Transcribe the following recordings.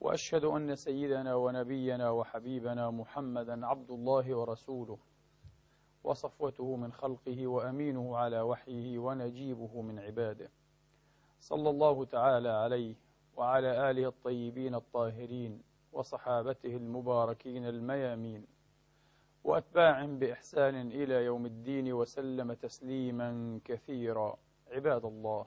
وأشهد أن سيدنا ونبينا وحبيبنا محمدا عبد الله ورسوله وصفوته من خلقه وأمينه على وحيه ونجيبه من عباده. صلى الله تعالى عليه وعلى آله الطيبين الطاهرين وصحابته المباركين الميامين. واتباعهم بإحسان إلى يوم الدين وسلم تسليما كثيرا. عباد الله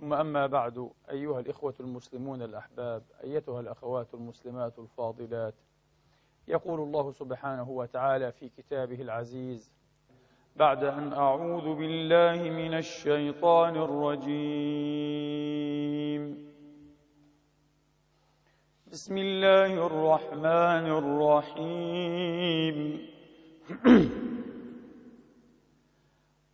ثم أما بعد أيها الإخوة المسلمون الأحباب أيتها الأخوات المسلمات الفاضلات يقول الله سبحانه وتعالى في كتابه العزيز بعد أن أعوذ بالله من الشيطان الرجيم. بسم الله الرحمن الرحيم.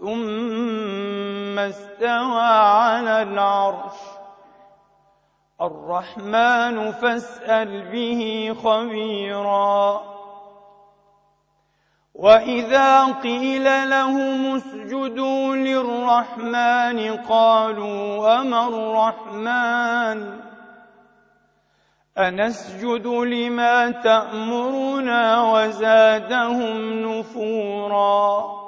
ثم استوى على العرش. الرحمن فاسأل به خبيرا. وإذا قيل لهم اسجدوا للرحمن قالوا وما الرحمن؟ أنسجد لما تأمرنا وزادهم نفوراً.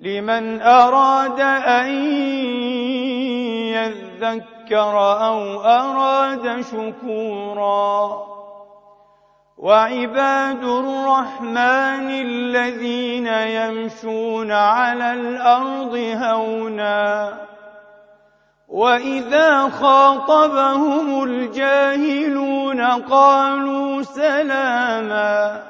لمن أراد أن يذكر أو أراد شكورا. وعباد الرحمن الذين يمشون على الأرض هونا. وإذا خاطبهم الجاهلون قالوا سلاما.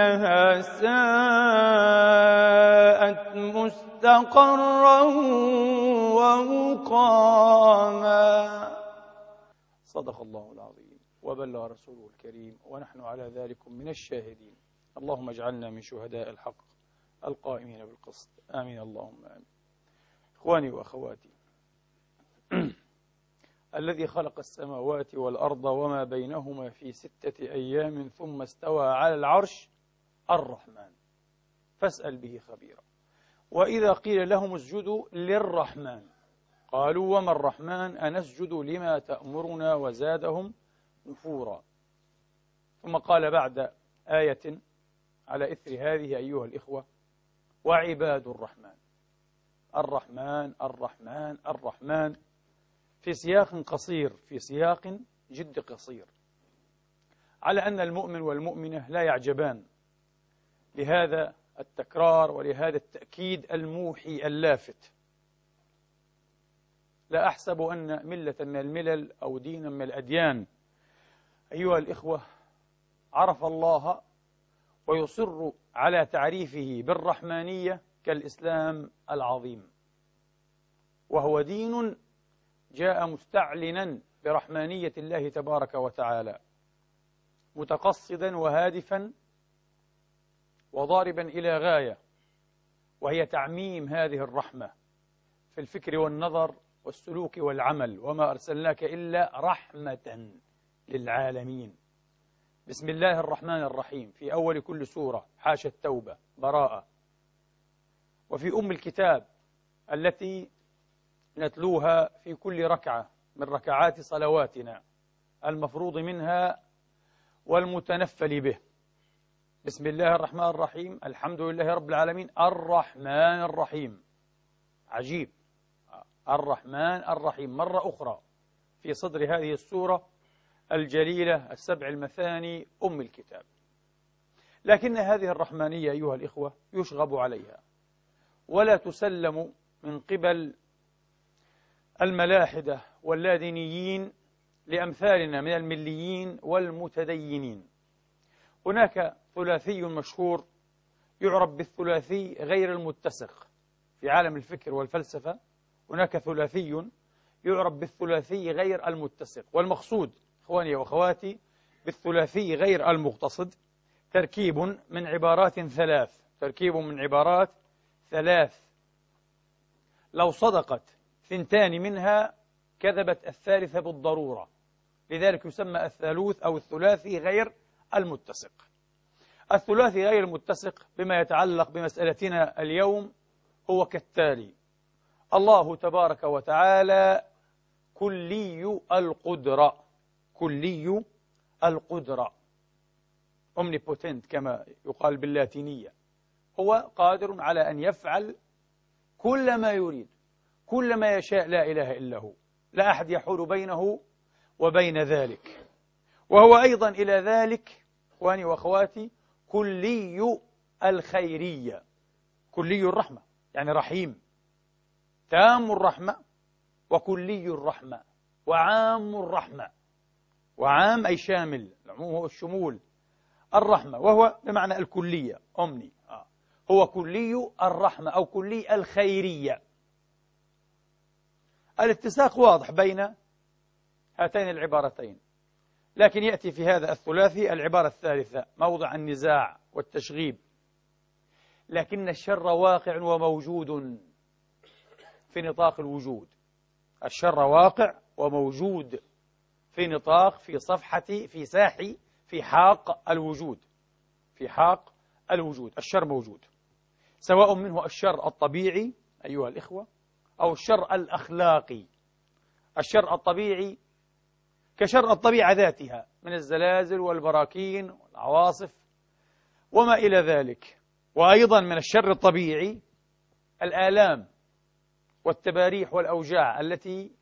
إنها ساءت مستقرا ومقاما. صدق الله العظيم. وبلغ رسوله الكريم ونحن على ذلك من الشاهدين. اللهم اجعلنا من شهداء الحق القائمين بالقسط. آمين. اللهم آمين. إخواني وأخواتي الذي خلق السماوات والأرض وما بينهما في ستة أيام ثم استوى على العرش الرحمن. فاسأل به خبيرا. وإذا قيل لهم اسجدوا للرحمن. قالوا وما الرحمن؟ أنسجد لما تأمرنا وزادهم نفورا. ثم قال بعد آية على إثر هذه أيها الإخوة وعباد الرحمن. الرحمن الرحمن الرحمن. في سياق قصير في سياق جد قصير. على أن المؤمن والمؤمنة لا يعجبان. لهذا التكرار ولهذا التأكيد الموحي اللافت. لا أحسب أن ملة من الملل أو دينا من الأديان. أيها الإخوة عرف الله ويصر على تعريفه بالرحمانية كالإسلام العظيم. وهو دين جاء مستعلنا برحمانية الله تبارك وتعالى متقصدا وهادفا وضاربا إلى غاية وهي تعميم هذه الرحمة في الفكر والنظر والسلوك والعمل وما أرسلناك إلا رحمة للعالمين. بسم الله الرحمن الرحيم. في أول كل سورة حاشا التوبة براءة. وفي أم الكتاب التي نتلوها في كل ركعة من ركعات صلواتنا المفروض منها والمتنفل به. بسم الله الرحمن الرحيم. الحمد لله رب العالمين. الرحمن الرحيم. عجيب. الرحمن الرحيم. مرة أخرى في صدر هذه السورة الجليلة السبع المثاني أم الكتاب. لكن هذه الرحمانية أيها الإخوة يشغب عليها. ولا تسلم من قبل الملاحدة واللادينيين لأمثالنا من المليين والمتدينين. هناك ثلاثي مشهور يعرف بالثلاثي غير المتسق في عالم الفكر والفلسفة. هناك ثلاثي يعرف بالثلاثي غير المتسق والمقصود إخواني وأخواتي بالثلاثي غير المقتصد. تركيب من عبارات ثلاث تركيب من عبارات ثلاث. لو صدقت ثنتان منها كذبت الثالثة بالضرورة لذلك يسمى الثالوث أو الثلاثي غير المتسق. الثلاثي غير المتسق بما يتعلق بمسألتنا اليوم هو كالتالي الله تبارك وتعالى كلي القدرة. كلي القدرة. omnipotent كما يقال باللاتينية. هو قادر على أن يفعل كل ما يريد كل ما يشاء لا إله إلا هو. لا أحد يحول بينه وبين ذلك. وهو أيضا إلى ذلك إخواني وأخواتي كلي الخيرية. كلي الرحمة يعني رحيم. تام الرحمة وكلي الرحمة وعام الرحمة. وعام أي شامل العموم هو الشمول. الرحمة وهو بمعنى الكلية أمني. آه. هو كلي الرحمة أو كلي الخيرية. الاتساق واضح بين هاتين العبارتين. لكن يأتي في هذا الثلاثي العبارة الثالثة موضع النزاع والتشغيب. لكن الشر واقع وموجود في نطاق الوجود. الشر واقع وموجود في نطاق في صفحة في ساحي في حاق الوجود. في حاق الوجود. الشر موجود. سواء منه الشر الطبيعي أيها الإخوة أو الشر الأخلاقي. الشر الطبيعي كشر الطبيعة ذاتها من الزلازل والبراكين والعواصف وما إلى ذلك. وأيضا من الشر الطبيعي الآلام والتباريح والأوجاع التي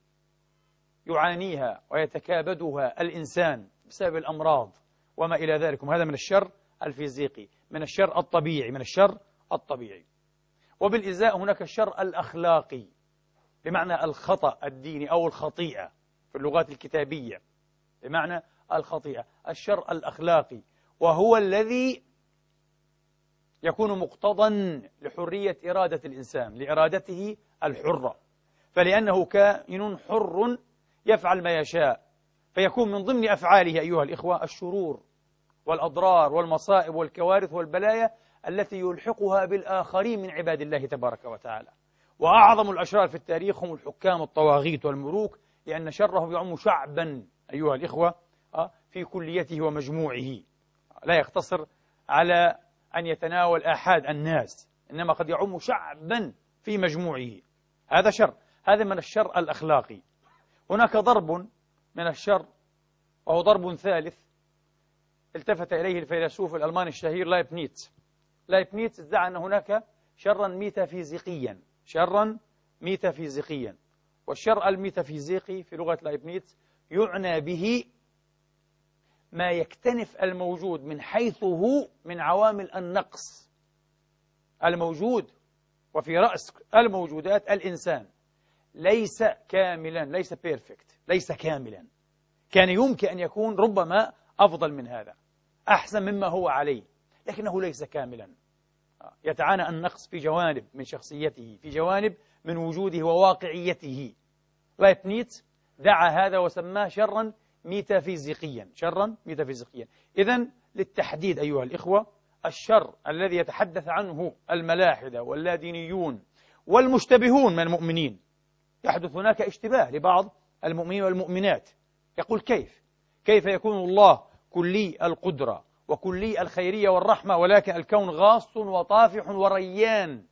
يعانيها ويتكابدها الإنسان بسبب الأمراض وما إلى ذلك. وهذا من الشر الفيزيقي من الشر الطبيعي من الشر الطبيعي. وبالإزاء هناك الشر الأخلاقي بمعنى الخطأ الديني أو الخطيئة في اللغات الكتابية. بمعنى الخطيئة الشر الأخلاقي وهو الذي يكون مقتضا لحرية إرادة الإنسان لإرادته الحرة. فلأنه كائن حر يفعل ما يشاء فيكون من ضمن أفعاله أيها الإخوة الشرور والأضرار والمصائب والكوارث والبلايا التي يلحقها بالآخرين من عباد الله تبارك وتعالى. وأعظم الأشرار في التاريخ هم الحكام الطواغيت والملوك لأن شرهم يعم شعبا أيها الإخوة آه، في كليته ومجموعه. لا يقتصر على أن يتناول آحاد الناس إنما قد يعم شعبا في مجموعه. هذا شر هذا من الشر الأخلاقي. هناك ضرب من الشر وهو ضرب ثالث التفت إليه الفيلسوف الألماني الشهير لايبنيتس لايبنيتس ادعى أن هناك شرا ميتافيزيقيا شرا ميتافيزيقيا. والشر الميتافيزيقي في لغة لايبنيتس يعنى به ما يكتنف الموجود من حيث هو من عوامل النقص الموجود وفي رأس الموجودات الإنسان. ليس كاملا ليس perfect ليس كاملا. كان يمكن أن يكون ربما أفضل من هذا أحسن مما هو عليه لكنه ليس كاملا. يتعانى النقص في جوانب من شخصيته في جوانب من وجوده وواقعيته. لايبنيتس دعا هذا وسماه شرا ميتافيزيقيا. شرا ميتافيزيقيا. إذا للتحديد أيها الإخوة الشر الذي يتحدث عنه الملاحدة واللادينيون والمشتبهون من المؤمنين يحدث هناك اشتباه لبعض المؤمنين والمؤمنات. يقول كيف؟ كيف يكون الله كلي القدرة وكلي الخيرية والرحمة ولكن الكون غاص وطافح وريان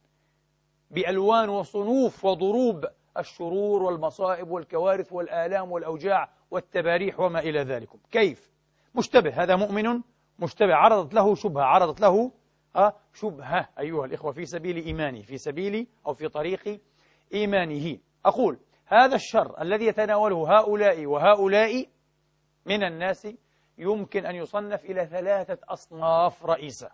بألوان وصنوف وضروب الشرور والمصائب والكوارث والآلام والأوجاع والتباريح وما إلى ذلك كيف؟ مشتبه. هذا مؤمن مشتبه. عرضت له شبهة. عرضت له آه، شبهة. أيها الإخوة في سبيل إيمانه في سبيل أو في طريق إيمانه. أقول هذا الشر الذي يتناوله هؤلاء وهؤلاء من الناس يمكن أن يصنف إلى ثلاثة أصناف رئيسة.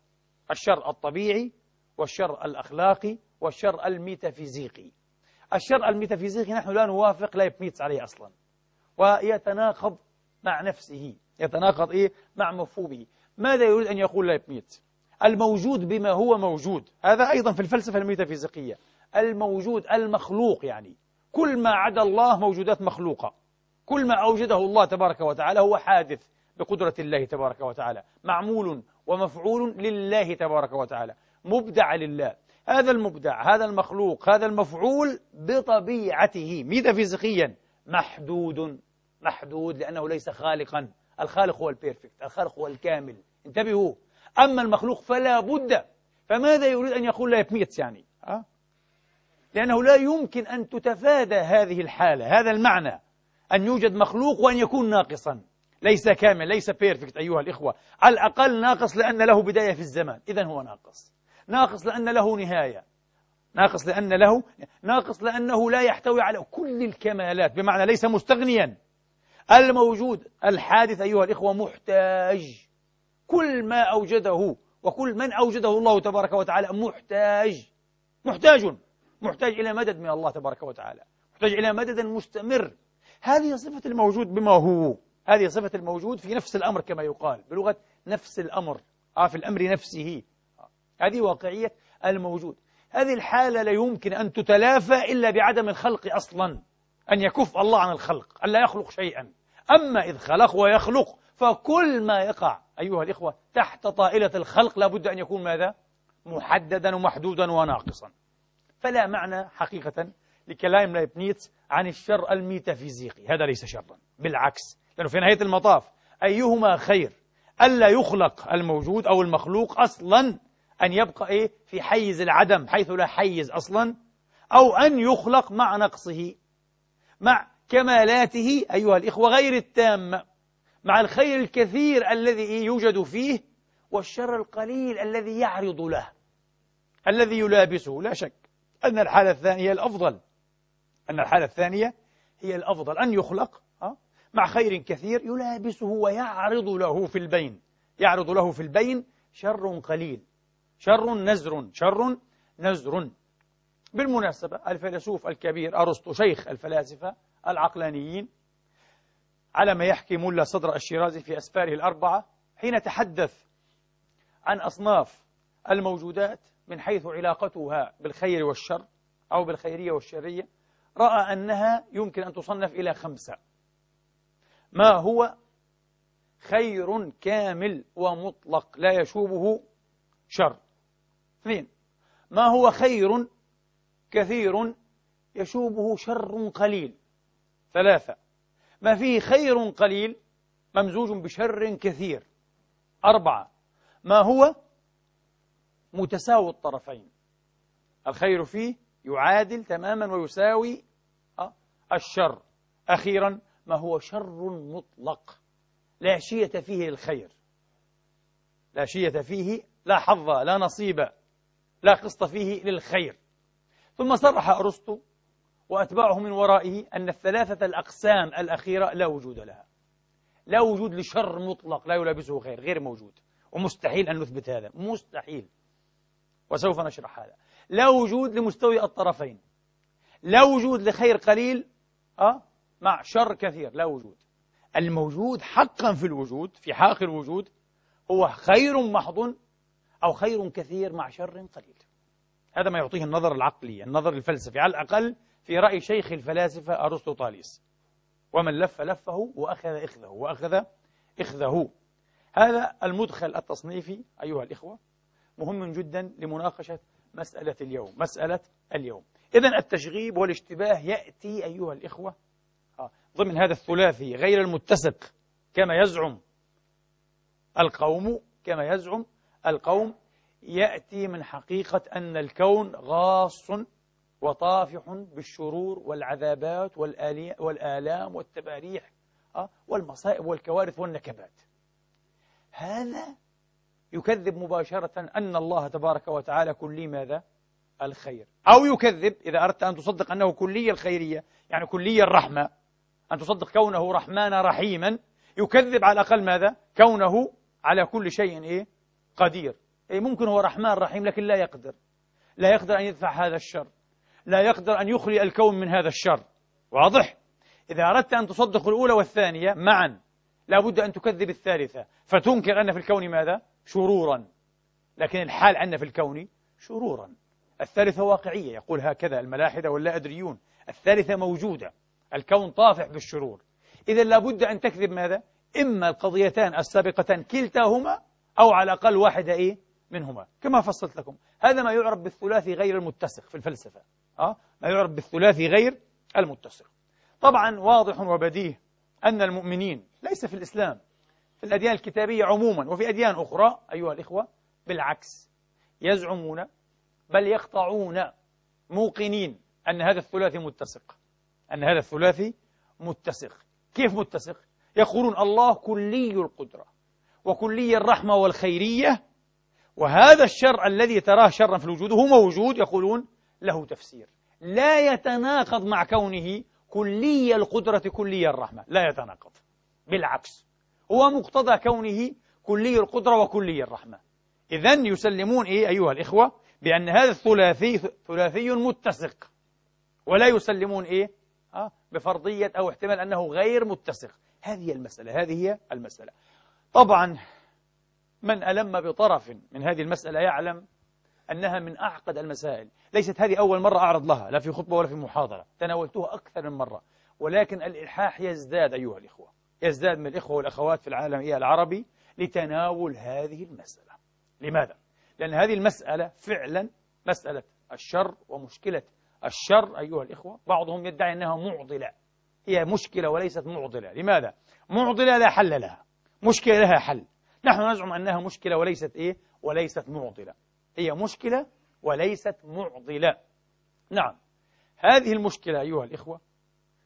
الشر الطبيعي والشر الأخلاقي والشر الميتافيزيقي. الشر الميتافيزيقي نحن لا نوافق لايبنيتس عليه أصلا. ويتناقض مع نفسه. يتناقض إيه؟ مع مفهومه. ماذا يريد أن يقول لايبنيتس الموجود بما هو موجود. هذا أيضا في الفلسفة الميتافيزيقية. الموجود المخلوق يعني. كل ما عدا الله موجودات مخلوقة. كل ما أوجده الله تبارك وتعالى هو حادث بقدرة الله تبارك وتعالى. معمول ومفعول لله تبارك وتعالى. مبدع لله. هذا المبدع هذا المخلوق هذا المفعول بطبيعته. ميتافيزيقيا محدود محدود لأنه ليس خالقا. الخالق هو ال perfect الخالق هو الكامل. انتبهوا. أما المخلوق فلا بد فماذا يريد أن يقول لايبنيتس يعني أه؟ لأنه لا يمكن أن تتفادى هذه الحالة هذا المعنى. أن يوجد مخلوق وأن يكون ناقصا. ليس كامل ليس perfect أيها الإخوة. على الأقل ناقص لأن له بداية في الزمان. إذا هو ناقص. ناقص لأن له نهاية. ناقص لأن له ناقص لأنه لا يحتوي على كل الكمالات بمعنى ليس مستغنيا. الموجود الحادث أيها الإخوة محتاج. كل ما أوجده وكل من أوجده الله تبارك وتعالى محتاج. محتاج. محتاج إلى مدد من الله تبارك وتعالى. محتاج إلى مدد مستمر. هذه صفة الموجود بما هو. هذه صفة الموجود في نفس الأمر كما يقال. بلغة نفس الأمر. آه في الأمر نفسه. هذه واقعية الموجود. هذه الحالة لا يمكن أن تتلافى إلا بعدم الخلق أصلا أن يكف الله عن الخلق أن لا يخلق شيئا. أما إذ خلق ويخلق فكل ما يقع أيها الإخوة تحت طائلة الخلق لابد أن يكون ماذا؟ محددا ومحدودا وناقصا. فلا معنى حقيقة لكلام لايبنيتس عن الشر الميتافيزيقي. هذا ليس شرا بالعكس لأنه في نهاية المطاف أيهما خير ألا يخلق الموجود أو المخلوق أصلا أن يبقى إيه؟ في حيز العدم حيث لا حيز أصلا أو أن يخلق مع نقصه مع كمالاته أيها الإخوة غير التامة مع الخير الكثير الذي يوجد فيه والشر القليل الذي يعرض له الذي يلابسه. لا شك أن الحالة الثانية الأفضل. أن الحالة الثانية هي الأفضل. أن يخلق مع خير كثير يلابسه ويعرض له في البين. يعرض له في البين شر قليل. شر نزر شر نزر. بالمناسبة الفيلسوف الكبير أرسطو شيخ الفلاسفة العقلانيين على ما يحكي ملا صدر الشيرازي في أسفاره الأربعة حين تحدث عن أصناف الموجودات من حيث علاقتها بالخير والشر أو بالخيرية والشرية رأى أنها يمكن أن تصنف إلى خمسة. ما هو خير كامل ومطلق لا يشوبه شر؟ اثنين ما هو خير كثير يشوبه شر قليل. ثلاثة. ما فيه خير قليل ممزوج بشر كثير. أربعة. ما هو متساوي الطرفين. الخير فيه يعادل تماما ويساوي آه، الشر. أخيرا ما هو شر مطلق. لا شية فيه للخير. لا شية فيه لا حظ لا نصيب. لا قسط فيه للخير. ثم صرح أرسطو وأتباعه من ورائه أن الثلاثة الأقسام الأخيرة لا وجود لها. لا وجود لشر مطلق لا يلابسه خير غير موجود. ومستحيل أن نثبت هذا مستحيل. وسوف نشرح هذا. لا وجود لمستوي الطرفين. لا وجود لخير قليل أه؟ مع شر كثير لا وجود. الموجود حقا في الوجود في حاق الوجود هو خير محض أو خير كثير مع شر قليل. هذا ما يعطيه النظر العقلي النظر الفلسفي. على الأقل في رأي شيخ الفلاسفة أرسطو طاليس ومن لف لفه وأخذ إخذه وأخذ إخذه. هذا المدخل التصنيفي أيها الإخوة مهم جدا لمناقشة مسألة اليوم مسألة اليوم. إذا التشغيب والاشتباه يأتي أيها الإخوة آه، ضمن هذا الثلاثي غير المتسق كما يزعم القوم كما يزعم القوم يأتي من حقيقة أن الكون غاص وطافح بالشرور والعذابات والآلام والتباريح آه، والمصائب والكوارث والنكبات هذا يكذب مباشرة أن الله تبارك وتعالى كلي ماذا؟ الخير أو يكذب إذا أردت أن تصدق أنه كلي الخيرية يعني كلي الرحمة أن تصدق كونه رحمن رحيما يكذب على الأقل ماذا؟ كونه على كل شيء إيه؟ قدير. إيه ممكن هو رحمن رحيم لكن لا يقدر. لا يقدر أن يدفع هذا الشر. لا يقدر أن يخلي الكون من هذا الشر. واضح؟ إذا أردت أن تصدق الأولى والثانية معا لا بد أن تكذب الثالثة. فتنكر أن في الكون ماذا؟ شرورا. لكن الحال أن في الكون شرورا. الثالثة واقعية. يقول هكذا الملاحدة واللا أدريون. الثالثة موجودة. الكون طافح بالشرور. إذا لابد أن تكذب ماذا؟ إما القضيتان السابقتان كلتاهما أو على الأقل واحدة إيه؟ منهما. كما فصلت لكم. هذا ما يعرف بالثلاثي غير المتسق في الفلسفة. أه؟ ما يعرف بالثلاثي غير المتسق. طبعا واضح وبديه أن المؤمنين ليس في الإسلام في الأديان الكتابية عموما وفي أديان أخرى أيها الإخوة بالعكس يزعمون بل يقطعون موقنين أن هذا الثلاثي متسق. أن هذا الثلاثي متسق. كيف متسق؟ يقولون الله كلي القدرة. وكلي الرحمة والخيرية وهذا الشر الذي تراه شرا في الوجود هو موجود يقولون له تفسير. لا يتناقض مع كونه كلي القدرة كلي الرحمة. لا يتناقض. بالعكس. هو مقتضى كونه كلي القدرة وكلي الرحمة. إذا يسلمون إيه أيها الإخوة؟ بأن هذا الثلاثي ثلاثي متسق. ولا يسلمون إيه؟ آه بفرضية أو احتمال أنه غير متسق. هذه المسألة. هذه هي المسألة. طبعا من ألم بطرف من هذه المسألة يعلم أنها من أعقد المسائل. ليست هذه أول مرة أعرض لها لا في خطبة ولا في محاضرة تناولتها أكثر من مرة. ولكن الإلحاح يزداد أيها الإخوة يزداد من الإخوة والأخوات في العالم العربي لتناول هذه المسألة. لماذا؟ لأن هذه المسألة فعلا مسألة الشر ومشكلة الشر أيها الإخوة. بعضهم يدعي أنها معضلة هي مشكلة وليست معضلة. لماذا؟ معضلة لا حل لها. مشكلة لها حل. نحن نزعم أنها مشكلة وليست إيه؟ وليست معضلة. هي مشكلة وليست معضلة. نعم. هذه المشكلة أيها الإخوة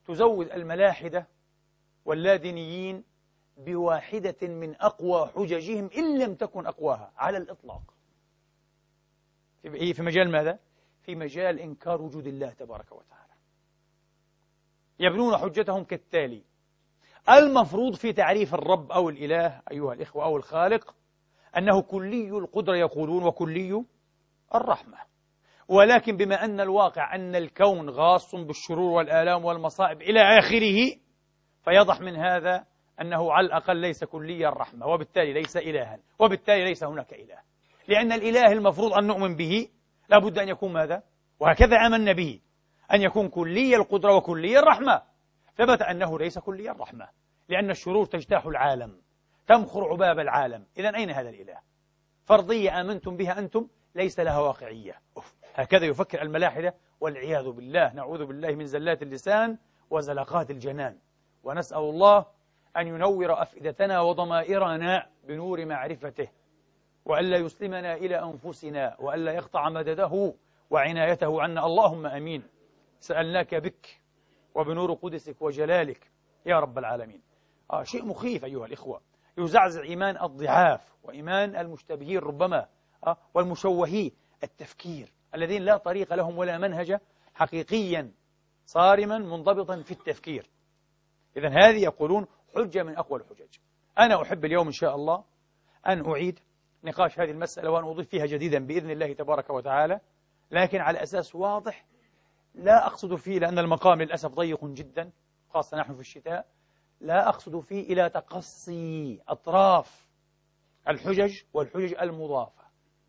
تزود الملاحدة واللادينيين بواحدة من أقوى حججهم إن لم تكن أقواها على الإطلاق. في مجال ماذا؟ في مجال إنكار وجود الله تبارك وتعالى. يبنون حجتهم كالتالي. المفروض في تعريف الرب أو الإله أيها الإخوة أو الخالق أنه كلي القدرة يقولون وكلي الرحمة. ولكن بما أن الواقع أن الكون غاص بالشرور والآلام والمصائب إلى آخره فيضح من هذا أنه على الأقل ليس كلي الرحمة وبالتالي ليس إلها وبالتالي ليس هناك إله. لأن الإله المفروض أن نؤمن به لابد أن يكون ماذا؟ وهكذا آمنا به أن يكون كلي القدرة وكلي الرحمة. ثبت أنه ليس كلي الرحمة لأن الشرور تجتاح العالم تمخر عباب العالم إذا أين هذا الإله؟ فرضية آمنتم بها أنتم ليس لها واقعية أوف. هكذا يفكر الملاحدة والعياذ بالله نعوذ بالله من زلات اللسان وزلقات الجنان ونسأل الله أن ينور أفئدتنا وضمائرنا بنور معرفته وألا يسلمنا إلى أنفسنا وألا يقطع مدده وعنايته عنا اللهم أمين سألناك بك وبنور قدسك وجلالك يا رب العالمين. آه شيء مخيف أيها الإخوة. يزعزع إيمان الضعاف وإيمان المشتبهين ربما آه والمشوهي التفكير الذين لا طريق لهم ولا منهج حقيقيا صارما منضبطا في التفكير. إذا هذه يقولون حجة من أقوى الحجج. أنا أحب اليوم إن شاء الله أن أعيد نقاش هذه المسألة وأن أضيف فيها جديدا بإذن الله تبارك وتعالى لكن على أساس واضح لا أقصد فيه لأن المقام للأسف ضيق جدا خاصة نحن في الشتاء. لا أقصد فيه إلى تقصي أطراف الحجج والحجج المضافة.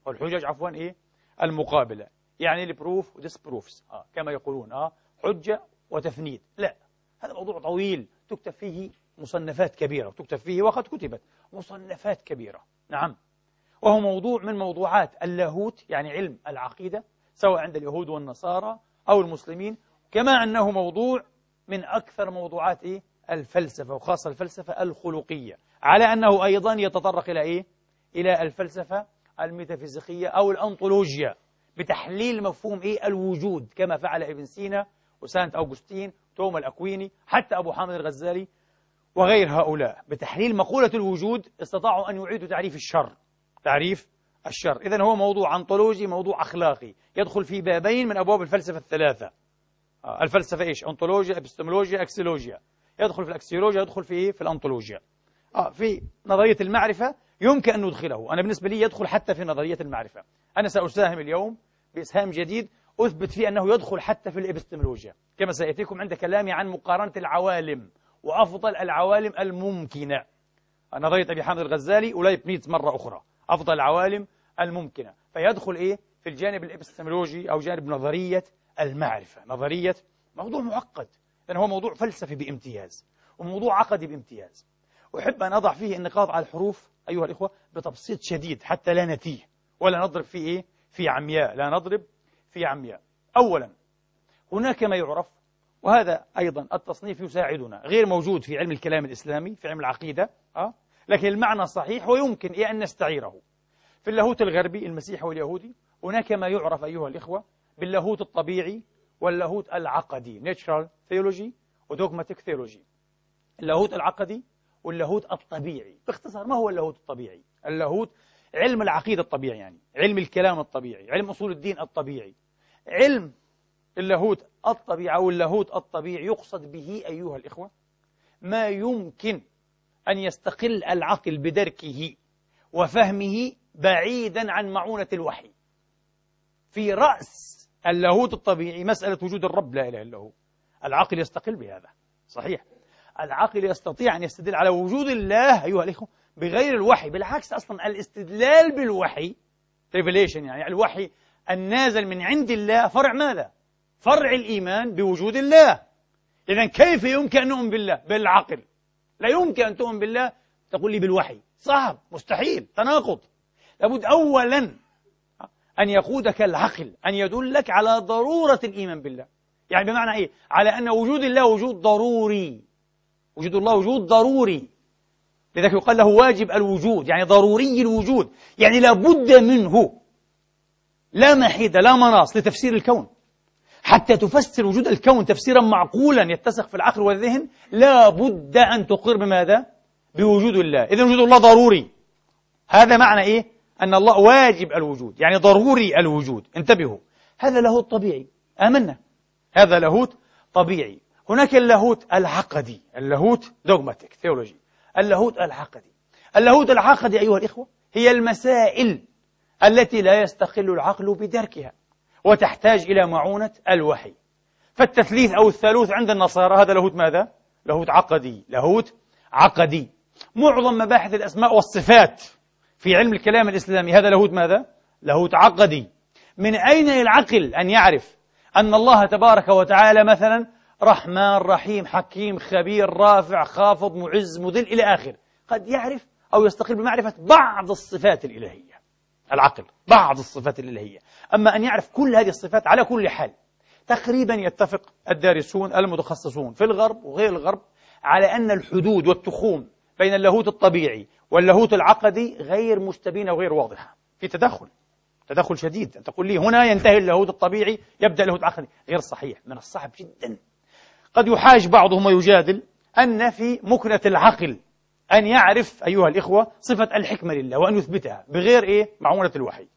والحجج عفوا إيه؟ المقابلة. يعني البروف وديسبروفس آه كما يقولون. آه حجة وتفنيد. لا هذا موضوع طويل. تكتب فيه مصنفات كبيرة. تكتب فيه وقد كتبت مصنفات كبيرة. نعم. وهو موضوع من موضوعات اللاهوت يعني علم العقيدة سواء عند اليهود والنصارى أو المسلمين كما أنه موضوع من أكثر موضوعات إيه؟ الفلسفة وخاصة الفلسفة الخلقية. على أنه أيضا يتطرق إلى إيه؟ إلى الفلسفة الميتافيزيقية أو الأنطولوجيا بتحليل مفهوم إيه؟ الوجود كما فعل ابن سينا وسانت أوغسطين توما الأكويني حتى أبو حامد الغزالي وغير هؤلاء. بتحليل مقولة الوجود استطاعوا أن يعيدوا تعريف الشر تعريف الشر. إذا هو موضوع أنطولوجي موضوع أخلاقي. يدخل في بابين من أبواب الفلسفة الثلاثة. آه، الفلسفة إيش؟ أنطولوجيا إبستمولوجيا أكسيولوجيا. يدخل في الأكسيولوجيا يدخل في؟ في الأنطولوجيا. آه في نظرية المعرفة يمكن أن ندخله. أنا بالنسبة لي يدخل حتى في نظرية المعرفة. أنا سأساهم اليوم بإسهام جديد أثبت فيه أنه يدخل حتى في الإبستمولوجيا. كما سيأتيكم عند كلامي عن مقارنة العوالم وأفضل العوالم الممكنة. نظرية أبي حامد الغزالي ولايبنيتز مرة أخرى. أفضل العوالم الممكنة. فيدخل إيه؟ في الجانب الإبستمولوجي أو جانب نظرية المعرفة. نظرية موضوع معقد لأنه هو موضوع فلسفي بامتياز وموضوع عقدي بامتياز. أحب أن أضع فيه النقاط على الحروف أيها الإخوة بتبسيط شديد حتى لا نتيه ولا نضرب في إيه؟ في عمياء. لا نضرب في عمياء. أولا هناك ما يعرف وهذا أيضا التصنيف يساعدنا غير موجود في علم الكلام الإسلامي في علم العقيدة أه؟ لكن المعنى صحيح ويمكن إيه أن نستعيره. في اللاهوت الغربي المسيحي واليهودي هناك ما يعرف أيها الإخوة باللاهوت الطبيعي واللاهوت العقدي natural theology ودوغماتيك theology. اللاهوت العقدي واللاهوت الطبيعي. باختصار ما هو اللاهوت الطبيعي؟ اللاهوت علم العقيدة الطبيعي يعني علم الكلام الطبيعي علم أصول الدين الطبيعي. علم اللاهوت الطبيعي أو اللاهوت الطبيعي يقصد به أيها الإخوة ما يمكن أن يستقل العقل بدركه وفهمه بعيدا عن معونة الوحي. في رأس اللاهوت الطبيعي مسألة وجود الرب لا إله إلا هو. العقل يستقل بهذا. صحيح. العقل يستطيع أن يستدل على وجود الله أيها الإخوة بغير الوحي. بالعكس أصلا الاستدلال بالوحي ريفيليشن يعني الوحي النازل من عند الله فرع ماذا؟ فرع الإيمان بوجود الله. إذا كيف يمكن أن نؤمن بالله؟ بالعقل. لا يمكن أن تؤمن بالله تقول لي بالوحي. صعب. مستحيل. تناقض. لابد أولا أن يقودك العقل أن يدلك على ضرورة الإيمان بالله. يعني بمعنى إيه؟ على أن وجود الله وجود ضروري. وجود الله وجود ضروري. لذلك يقال له واجب الوجود يعني ضروري الوجود. يعني لا بد منه. لا محيد لا مناص لتفسير الكون. حتى تفسر وجود الكون تفسيرا معقولا يتسق في العقل والذهن لا بد أن تقر بماذا؟ بوجود الله. إذا وجود الله ضروري. هذا معنى إيه؟ أن الله واجب الوجود يعني ضروري الوجود. انتبهوا. هذا لاهوت طبيعي. آمنا. هذا لاهوت طبيعي. هناك اللاهوت العقدي. اللاهوت dogmatic theology اللاهوت العقدي. اللاهوت العقدي أيها الإخوة هي المسائل التي لا يستقل العقل بدركها وتحتاج إلى معونة الوحي. فالتثليث أو الثالوث عند النصارى هذا لاهوت ماذا؟ لاهوت عقدي. لاهوت عقدي. معظم مباحث الأسماء والصفات في علم الكلام الإسلامي. هذا لاهوت ماذا؟ لاهوت عقدي. من أين العقل أن يعرف أن الله تبارك وتعالى مثلا رحمن رحيم حكيم خبير رافع خافض معز مذل إلى آخر؟ قد يعرف أو يستقل بمعرفة بعض الصفات الإلهية. العقل بعض الصفات الإلهية. أما أن يعرف كل هذه الصفات على كل حال تقريبا يتفق الدارسون المتخصصون في الغرب وغير الغرب على أن الحدود والتخوم بين اللاهوت الطبيعي واللاهوت العقدي غير مستبينة وغير واضحة. في تدخل تدخل شديد. أن تقول لي هنا ينتهي اللاهوت الطبيعي يبدأ اللاهوت العقدي. غير صحيح من الصعب جدا. قد يحاج بعضهم ويجادل أن في مكنة العقل أن يعرف أيها الإخوة صفة الحكمة لله وأن يثبتها بغير إيه؟ معونة الوحي.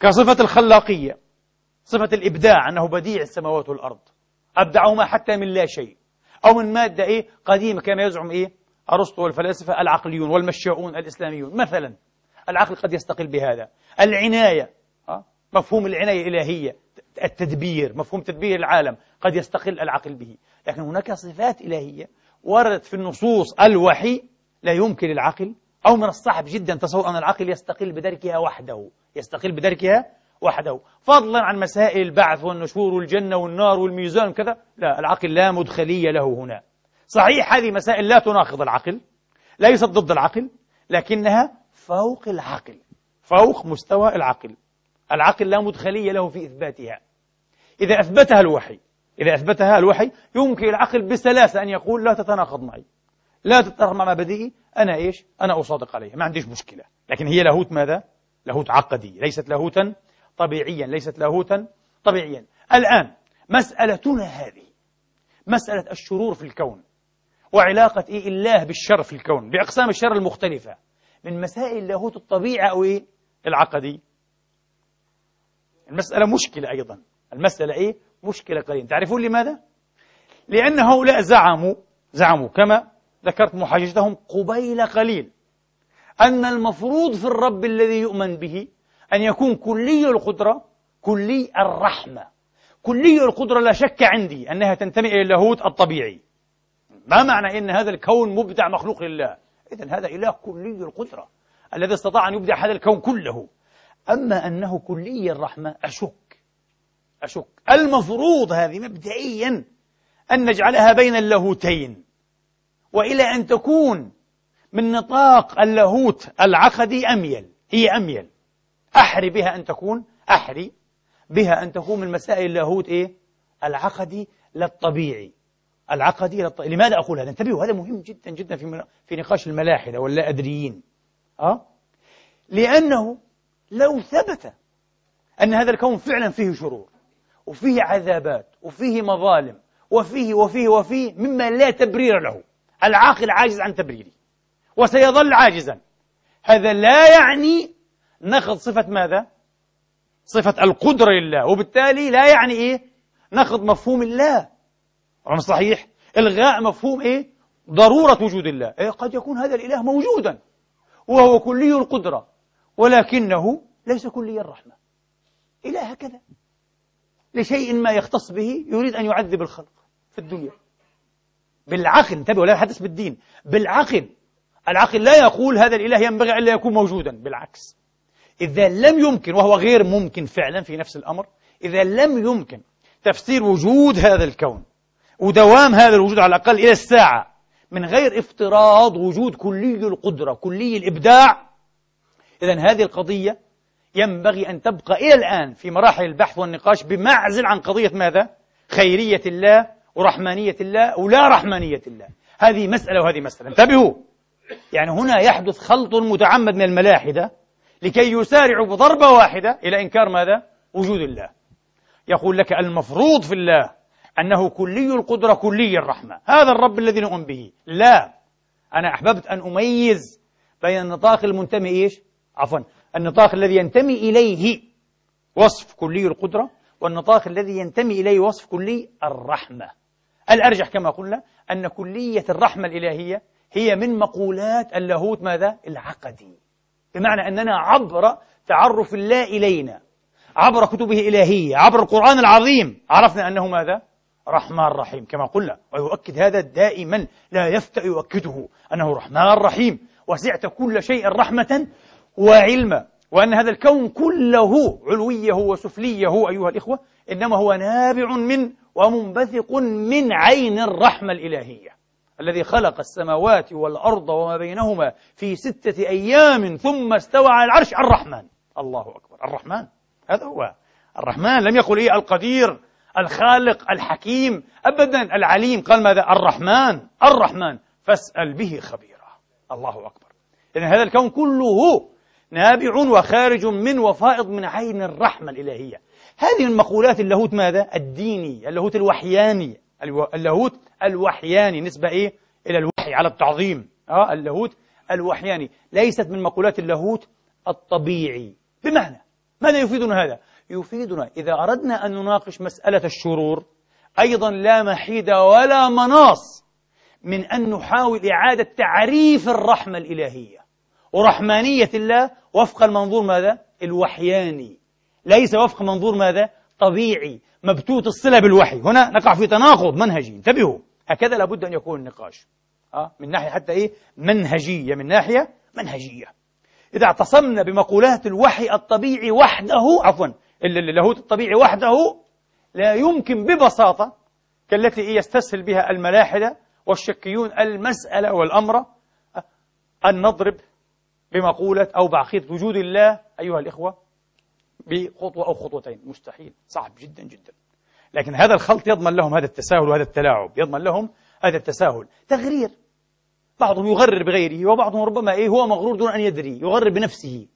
كصفة الخلاقية صفة الإبداع أنه بديع السماوات والأرض. أبدعهما حتى من لا شيء. أو من مادة إيه؟ قديمة كما يزعم إيه؟ أرسطو والفلاسفة العقليون والمشاؤون الإسلاميون. مثلا العقل قد يستقل بهذا. العناية مفهوم العناية الإلهية التدبير مفهوم تدبير العالم قد يستقل العقل به. لكن هناك صفات إلهية وردت في النصوص الوحي لا يمكن العقل أو من الصعب جدا تصور أن العقل يستقل بدركها وحده يستقل بدركها وحده. فضلا عن مسائل البعث والنشور والجنة والنار والميزان وكذا لا العقل لا مدخلية له هنا. صحيح هذه مسائل لا تناقض العقل ليست ضد العقل لكنها فوق العقل فوق مستوى العقل. العقل لا مدخلية له في إثباتها. إذا أثبتها الوحي إذا أثبتها الوحي يمكن العقل بسلاسة أن يقول لا تتناقض معي. لا تتناقض مع مبادئي أنا إيش؟ أنا أصادق عليها ما عنديش مشكلة. لكن هي لاهوت ماذا؟ لاهوت عقدي ليست لاهوتا طبيعيا ليست لاهوتا طبيعيا. الآن مسألتنا هذه مسألة الشرور في الكون. وعلاقة إيه؟ الله بالشر في الكون بأقسام الشر المختلفة. من مسائل لاهوت الطبيعة أو إيه؟ العقدي. المسألة مشكلة أيضا. المسألة إيه؟ مشكلة قليلا. تعرفون لماذا؟ لأن هؤلاء زعموا زعموا كما ذكرت محاججتهم قبيل قليل أن المفروض في الرب الذي يؤمن به أن يكون كلي القدرة كلي الرحمة. كلي القدرة لا شك عندي أنها تنتمي إلى اللاهوت الطبيعي. ما معنى أن هذا الكون مبدع مخلوق لله؟ إذا هذا إله كلي القدرة الذي استطاع أن يبدع هذا الكون كله. أما أنه كلي الرحمة أشك أشك. المفروض هذه مبدئيا أن نجعلها بين اللاهوتين. وإلى أن تكون من نطاق اللاهوت العقدي أميل هي أميل. أحري بها أن تكون أحري بها أن تكون من مسائل اللاهوت إيه؟ العقدي للطبيعي. العقدي للطبيعي لماذا أقول هذا؟ انتبهوا هذا مهم جدا جدا في في نقاش الملاحدة واللا أدريين أه؟ لأنه لو ثبت أن هذا الكون فعلا فيه شرور وفيه عذابات وفيه مظالم وفيه وفيه وفيه مما لا تبرير له العاقل عاجز عن تبريره وسيظل عاجزا هذا لا يعني نخذ صفة ماذا؟ صفة القدرة لله وبالتالي لا يعني إيه؟ نخذ مفهوم الله رغم صحيح؟ إلغاء مفهوم إيه؟ ضرورة وجود الله. إيه قد يكون هذا الإله موجودا وهو كلي القدرة ولكنه ليس كلي الرحمة. إله هكذا. لشيء ما يختص به يريد أن يعذب الخلق في الدنيا. بالعقل انتبهوا لا يحدث بالدين. بالعقل. العقل لا يقول هذا الإله ينبغي ألا يكون موجودا. بالعكس. إذا لم يمكن وهو غير ممكن فعلا في نفس الأمر إذا لم يمكن تفسير وجود هذا الكون ودوام هذا الوجود على الأقل إلى الساعة. من غير افتراض وجود كلي القدرة كلي الإبداع. إذا هذه القضية ينبغي أن تبقى إلى الآن في مراحل البحث والنقاش بمعزل عن قضية ماذا؟ خيرية الله ورحمانية الله ولا رحمانية الله. هذه مسألة وهذه مسألة. انتبهوا. يعني هنا يحدث خلط متعمد من الملاحدة لكي يسارعوا بضربة واحدة إلى إنكار ماذا؟ وجود الله. يقول لك المفروض في الله أنه كلي القدرة كلي الرحمة. هذا الرب الذي نؤمن به. لا. أنا أحببت أن أميز بين النطاق المنتمي إيش؟ عفوا. النطاق الذي ينتمي إليه وصف كلي القدرة والنطاق الذي ينتمي إليه وصف كلي الرحمة. الأرجح كما قلنا أن كلية الرحمة الإلهية هي من مقولات اللاهوت ماذا؟ العقدي. بمعنى أننا عبر تعرف الله إلينا عبر كتبه الإلهية عبر القرآن العظيم. عرفنا أنه ماذا؟ رحمن رحيم كما قلنا ويؤكد هذا دائما لا يفتأ يؤكده أنه رحمن رحيم. وسعت كل شيء رحمة وعلما وأن هذا الكون كله علويه وسفليه أيها الإخوة إنما هو نابع من ومنبثق من عين الرحمة الإلهية الذي خلق السماوات والأرض وما بينهما في ستة أيام ثم استوى على العرش. الرحمن الله أكبر الرحمن هذا هو الرحمن لم يقل إيه القدير. الخالق الحكيم أبدا العليم. قال ماذا؟ الرحمن. الرحمن. فاسأل به خبيرا. الله أكبر. إذن هذا الكون كله نابع وخارج من وفائض من عين الرحمة الإلهية. هذه من مقولات اللاهوت ماذا؟ الديني اللاهوت الوحياني. اللاهوت الوحياني. نسبة إيه؟ إلى الوحي على التعظيم. آه اللاهوت الوحياني. ليست من مقولات اللاهوت الطبيعي. بمعنى ماذا يفيدنا هذا؟ يفيدنا. إذا أردنا أن نناقش مسألة الشرور أيضا لا محيد ولا مناص من أن نحاول إعادة تعريف الرحمة الإلهية. ورحمانية الله وفق المنظور ماذا؟ الوحياني. ليس وفق منظور ماذا؟ طبيعي. مبتوت الصلة بالوحي. هنا نقع في تناقض منهجي. انتبهوا. هكذا لابد أن يكون النقاش. أه؟ من ناحية حتى إيه؟ منهجية. من ناحية منهجية. إذا اعتصمنا بمقولات الوحي الطبيعي وحده عفوا اللاهوت الطبيعي وحده لا يمكن ببساطة كالتي يستسهل بها الملاحدة والشكيون المسألة والأمر أن نضرب بمقولة أو بعقيدة وجود الله أيها الإخوة بخطوة أو خطوتين. مستحيل. صعب جدا جدا. لكن هذا الخلط يضمن لهم هذا التساهل وهذا التلاعب. يضمن لهم هذا التساهل. تغرير. بعضهم يغرر بغيره وبعضهم ربما إيه هو مغرور دون أن يدري. يغرر بنفسه.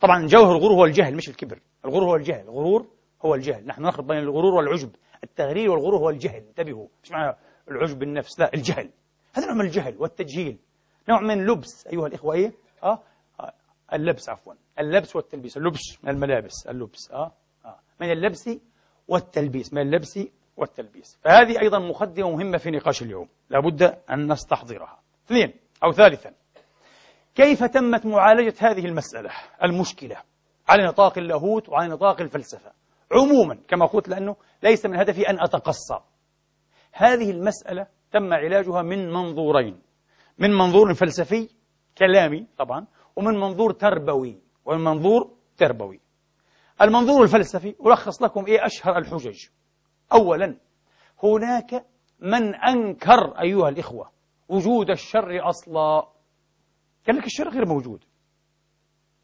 طبعا جوهر الغرور هو الجهل مش الكبر. الغرور هو الجهل الغرور هو الجهل. نحن نخلط بين الغرور والعجب. التغرير والغرور هو الجهل. انتبهوا. مش معنى العجب بالنفس لا الجهل. هذا نوع من الجهل والتجهيل. نوع من لبس. أيها الإخوة إيه؟ آه؟ آه. اللبس عفوا. اللبس والتلبيس. اللبس من الملابس اللبس. آه؟ آه. من اللبس والتلبيس. من اللبس والتلبيس. فهذه أيضا مقدمة مهمة في نقاش اليوم. لابد أن نستحضرها. اثنين أو ثالثا. كيف تمت معالجة هذه المسألة المشكلة على نطاق اللاهوت وعلى نطاق الفلسفة؟ عموما كما قلت لأنه ليس من هدفي أن أتقصى. هذه المسألة تم علاجها من منظورين من منظور فلسفي كلامي طبعا ومن منظور تربوي ومن منظور تربوي. المنظور الفلسفي ألخص لكم إيه أشهر الحجج. أولا هناك من أنكر أيها الإخوة وجود الشر أصلا. قال لك الشر غير موجود.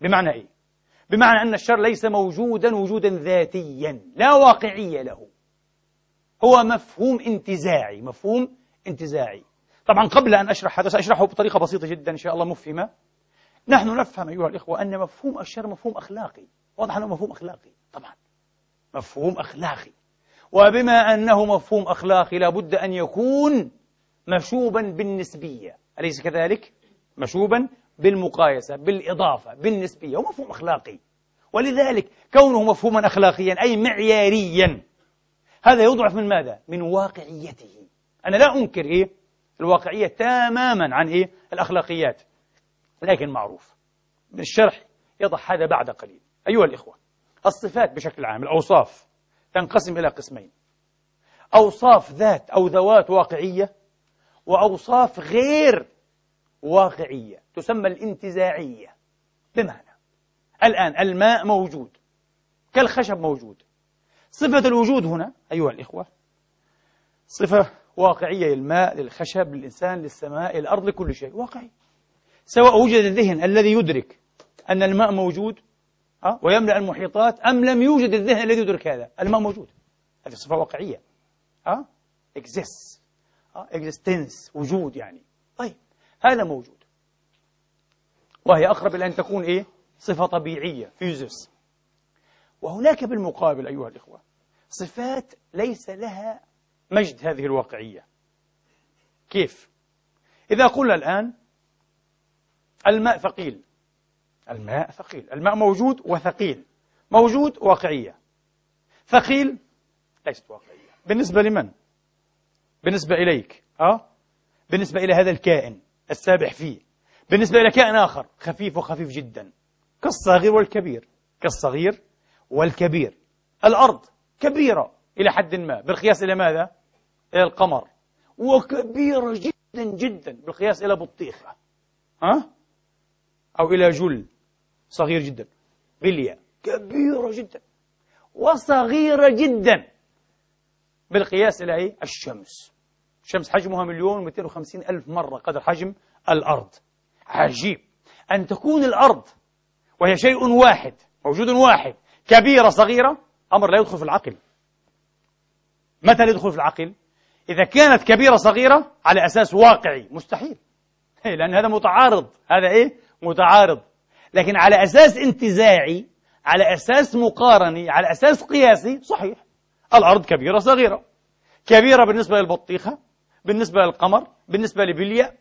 بمعنى إيه؟ بمعنى أن الشر ليس موجودا وجودا ذاتيا لا واقعية له. هو مفهوم انتزاعي مفهوم انتزاعي. طبعا قبل أن أشرح هذا سأشرحه بطريقة بسيطة جدا إن شاء الله مفهمة. نحن نفهم أيها الإخوة أن مفهوم الشر مفهوم أخلاقي. واضح أنه مفهوم أخلاقي؟ طبعا. مفهوم أخلاقي. وبما أنه مفهوم أخلاقي لابد أن يكون مشوبا بالنسبية. أليس كذلك؟ مشوبا بالمقايسة بالإضافة بالنسبية ومفهوم أخلاقي ولذلك كونه مفهوما أخلاقيا أي معياريا هذا يضعف من ماذا؟ من واقعيته أنا لا أنكر إيه؟ الواقعية تماما عن إيه؟ الأخلاقيات لكن معروف الشرح يضح هذا بعد قليل أيها الإخوة الصفات بشكل عام الأوصاف تنقسم إلى قسمين أوصاف ذات أو ذوات واقعية وأوصاف غير واقعية تسمى الانتزاعية. بمعنى الآن الماء موجود كالخشب موجود. صفة الوجود هنا أيها الإخوة صفة واقعية للماء للخشب للإنسان للسماء للأرض لكل شيء. واقعي. سواء وجد الذهن الذي يدرك أن الماء موجود ويملأ المحيطات أم لم يوجد الذهن الذي يدرك هذا الماء موجود. هذه صفة واقعية. أه؟ exists. أه؟ وجود يعني. طيب. هذا موجود. وهي أقرب إلى أن تكون إيه؟ صفة طبيعية فيزيس وهناك بالمقابل أيها الإخوة صفات ليس لها مجد هذه الواقعية. كيف؟ إذا قلنا الآن الماء ثقيل. الماء ثقيل. الماء موجود وثقيل. موجود واقعية. ثقيل ليست واقعية. بالنسبة لمن؟ بالنسبة إليك. أه؟ بالنسبة إلى هذا الكائن. السابح فيه. بالنسبة إلى كائن آخر خفيف وخفيف جدا. كالصغير والكبير. كالصغير والكبير. الأرض كبيرة إلى حد ما. بالقياس إلى ماذا؟ إلى القمر. وكبيرة جدا جدا. بالقياس إلى بطيخة. ها؟ أو إلى جل. صغير جدا. بلية. كبيرة جدا. وصغيرة جدا. بالقياس إلى إيه؟ الشمس. الشمس حجمها مليون و وخمسين ألف مرة قدر حجم الأرض. عجيب. أن تكون الأرض وهي شيء واحد موجود واحد كبيرة صغيرة أمر لا يدخل في العقل. متى يدخل في العقل؟ إذا كانت كبيرة صغيرة على أساس واقعي. مستحيل. لأن هذا متعارض. هذا إيه؟ متعارض. لكن على أساس انتزاعي على أساس مقارني على أساس قياسي صحيح. الأرض كبيرة صغيرة. كبيرة بالنسبة للبطيخة بالنسبة للقمر بالنسبة لبليا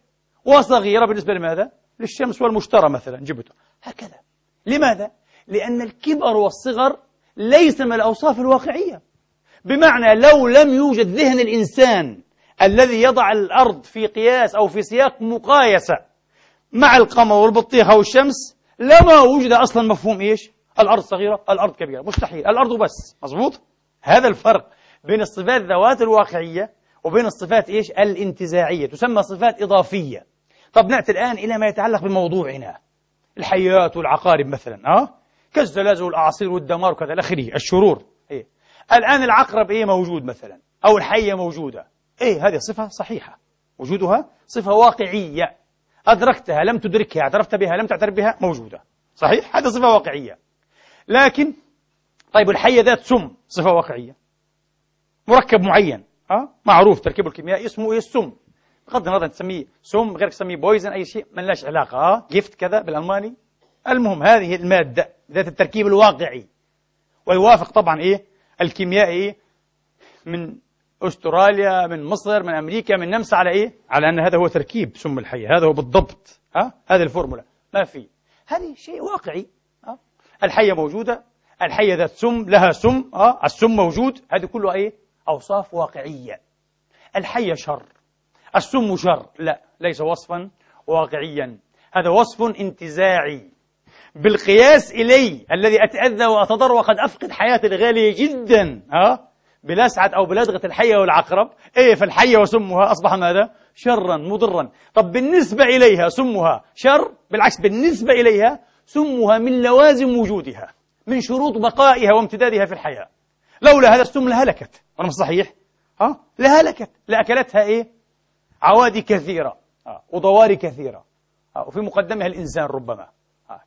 وصغيرة بالنسبة لماذا؟ للشمس والمشترى مثلا جبتها هكذا. لماذا؟ لأن الكبر والصغر ليس من الأوصاف الواقعية. بمعنى لو لم يوجد ذهن الإنسان الذي يضع الأرض في قياس أو في سياق مقايسة مع القمر والبطيخة والشمس لما وجد أصلا مفهوم إيش؟ الأرض صغيرة الأرض كبيرة. مستحيل. الأرض بس. مظبوط؟ هذا الفرق بين الصفات ذوات الواقعية وبين الصفات إيش؟ الانتزاعية تسمى صفات إضافية. طب نأتي الآن إلى ما يتعلق بموضوعنا الحيات والعقارب مثلا أه؟ كالزلازل والأعاصير والدمار وكذا الآخره الشرور. إيه؟ الآن العقرب إيه موجود مثلا؟ أو الحية موجودة. إيه هذه صفة صحيحة. وجودها صفة واقعية. أدركتها لم تدركها اعترفت بها لم تعترف بها موجودة. صحيح؟ هذه صفة واقعية. لكن طيب الحية ذات سم صفة واقعية. مركب معين. أه؟ معروف تركيبه الكيميائي اسمه إيه السم بغض النظر تسميه سم غيرك تسميه poison أي شيء ما لهاش علاقة أه؟ Gift كذا بالألماني المهم هذه المادة ذات التركيب الواقعي ويوافق طبعا إيه الكيميائي من أستراليا من مصر من أمريكا من النمسا على إيه؟ على أن هذا هو تركيب سم الحية، هذا هو بالضبط ها؟ هذه الفورمولا ما في هذه شيء واقعي ها؟ الحية موجودة الحية ذات سم لها سم ها؟ السم موجود هذه كلها إيه؟ أوصاف واقعية. الحيه شر السم شر. لا ليس وصفا واقعيا. هذا وصف انتزاعي. بالقياس إلي الذي أتأذى وأتضر وقد أفقد حياتي الغالية جدا ها؟ بلسعة أو بلدغة الحية والعقرب. إيه فالحية وسمها أصبح ماذا؟ شرا مضرا. طب بالنسبة إليها سمها شر؟ بالعكس بالنسبة إليها سمها من لوازم وجودها من شروط بقائها وامتدادها في الحياة. لولا هذا السم لهلكت. وأنا مش صحيح؟ ها؟ لهلكت. لأكلتها إيه؟ عوادي كثيرة. وضواري كثيرة. وفي مقدمها الإنسان ربما.